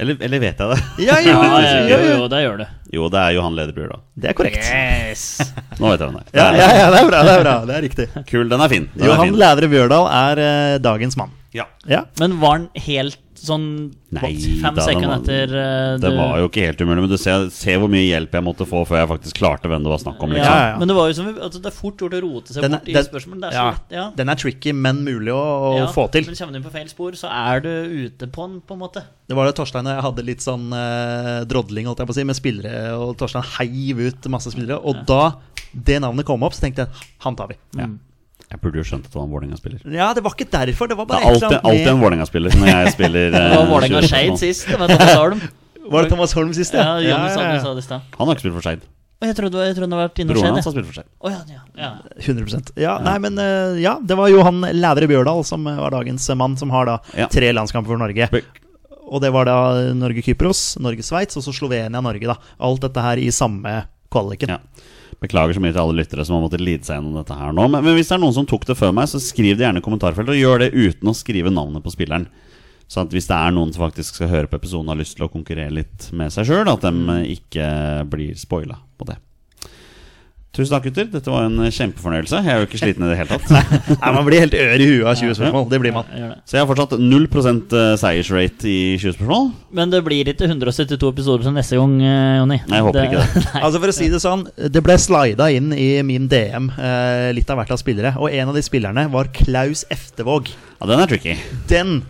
Eller, eller vet jeg det? Ja, jo, ja, ja, jo, jo, jo, det gjør det. Jo, det er Johan Lederbjørn, da. Det er korrekt. Yes! Nå vet jeg hvem det er. Ja, ja, ja, det er bra. Det er bra, det er riktig. Kul, den er fin. Den Johan Lædre Bjørdal er eh, dagens mann. Ja. Ja. Men var den helt sånn Nei, fem da, sekunder var- etter uh, Det du- var jo ikke helt umulig, men du ser, ser hvor mye hjelp jeg måtte få før jeg faktisk klarte hvem det var snakk om. Liksom. Ja, ja. Men det var jo som altså, Det er fort gjort å rote seg Den er- bort i den- spørsmål. Det er ja, lett, ja. Den er tricky, men mulig å, å Ja, få til. Men kommer du inn på feil spor, så er du ute på den, på en måte. Det var det Torstein og jeg hadde litt sånn eh, drodling holdt jeg på å si, med spillere, og Torstein heiv ut masse spillere. Og da det navnet kom opp, så tenkte jeg han tar vi. Mm. Jeg burde jo skjønt at det var en Vålerenga-spiller. Ja, det var ikke derfor. Det var Det er alltid, alltid en Vålerenga-spiller når jeg spiller. Det eh, var Vålerenga 20 Skeid sist. Det var Thomas Holm. Var det Thomas Holm sist, Ja, ja? ja, ja, ja, sa det. Han har ikke spilt for Skeid. Jeg trodde jeg trodde han hadde vært innom Broren hans har spilt for Skeid. Oh, ja, ja, ja. 100% Ja, nei, men eh, ja, det var Johan Lævre Bjørdal som eh, var dagens mann, som har da tre landskamper for Norge. Og det var da Norge-Kypros, Norge-Sveits og så Slovenia-Norge, da. Alt dette her i samme kvaliken. Ja. Beklager så mye til alle lyttere som har måttet lide seg gjennom dette her nå. Men, men hvis det er noen som tok det før meg, så skriv det gjerne i kommentarfeltet, og gjør det uten å skrive navnet på spilleren. Så at hvis det er noen som faktisk skal høre på episoden og har lyst til å konkurrere litt med seg sjøl, at de ikke blir spoila på det. Tusen takk, gutter. Dette var en kjempefornøyelse. Jeg er jo ikke sliten i det hele tatt. Nei, Man blir helt ør i huet av 20 spørsmål. Det blir man. Det. Så jeg har fortsatt 0 eh, seiersrate i 20 spørsmål. Men det blir ikke 172 episoder til neste gang, eh, Jonny. Nei, jeg håper ikke det. Altså For å si det sånn, det ble slida inn i min DM eh, litt av hvert av spillere. Og en av de spillerne var Klaus Eftevåg. Ja, den er tricky. Den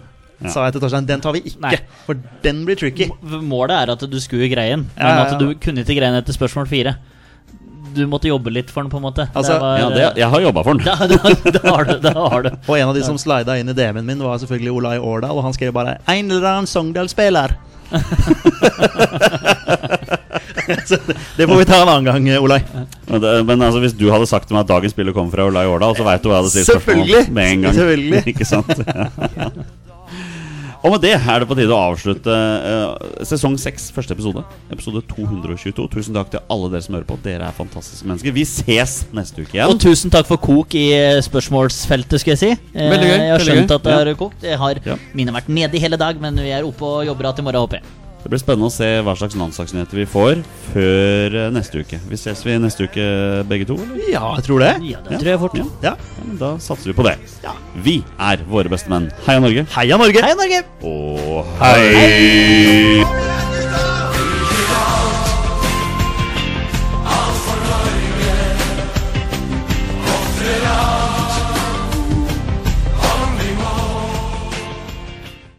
Ja. sa jeg til Torstein, den tar vi ikke. Nei. For den blir tricky. Målet er at du skulle greien, men Ja, ja, at du kunne ikke greie den etter spørsmål fire. Du måtte jobbe litt for den, på en måte. Altså, var, Ja, det, jeg har jobba for den. det, da, da har du. da har du. Og en av de som slida inn i DM-en min, var selvfølgelig Olai Årdal. Og han skrev bare 'Ein eller annen Sogndal-spiller'. Så det- det får vi ta en annen gang, Olai. Men, det, men altså, hvis du hadde sagt til meg at dagens spiller kommer fra Olai Årdal, så veit du hva jeg hadde sagt. Selvfølgelig. med en gang. Selvfølgelig. Ikke sant? Og med det er det på tide å avslutte uh, sesong seks, første episode. Episode 222. Tusen takk til alle dere som hører på. Dere er fantastiske mennesker. Vi ses neste uke igjen. Og tusen takk for kok i eh, spørsmålsfeltet, skal jeg si. Eh, Veldig gøy, Jeg har skjønt at det Ja. har kokt. Jeg har Ja. Mine har vært nede i hele dag, men vi er oppe og jobber igjen i morgen, håper jeg. Det blir spennende å se hva slags landslagsnyheter vi får før eh, neste uke. Vi ses vi neste uke begge to, eller? Ja, jeg tror det. Ja, det tror jeg fort. Ja. Ja. Ja, men da satser vi på det. Vi er våre beste menn. Heia Norge. Heia Norge! Heia Norge! Og hei!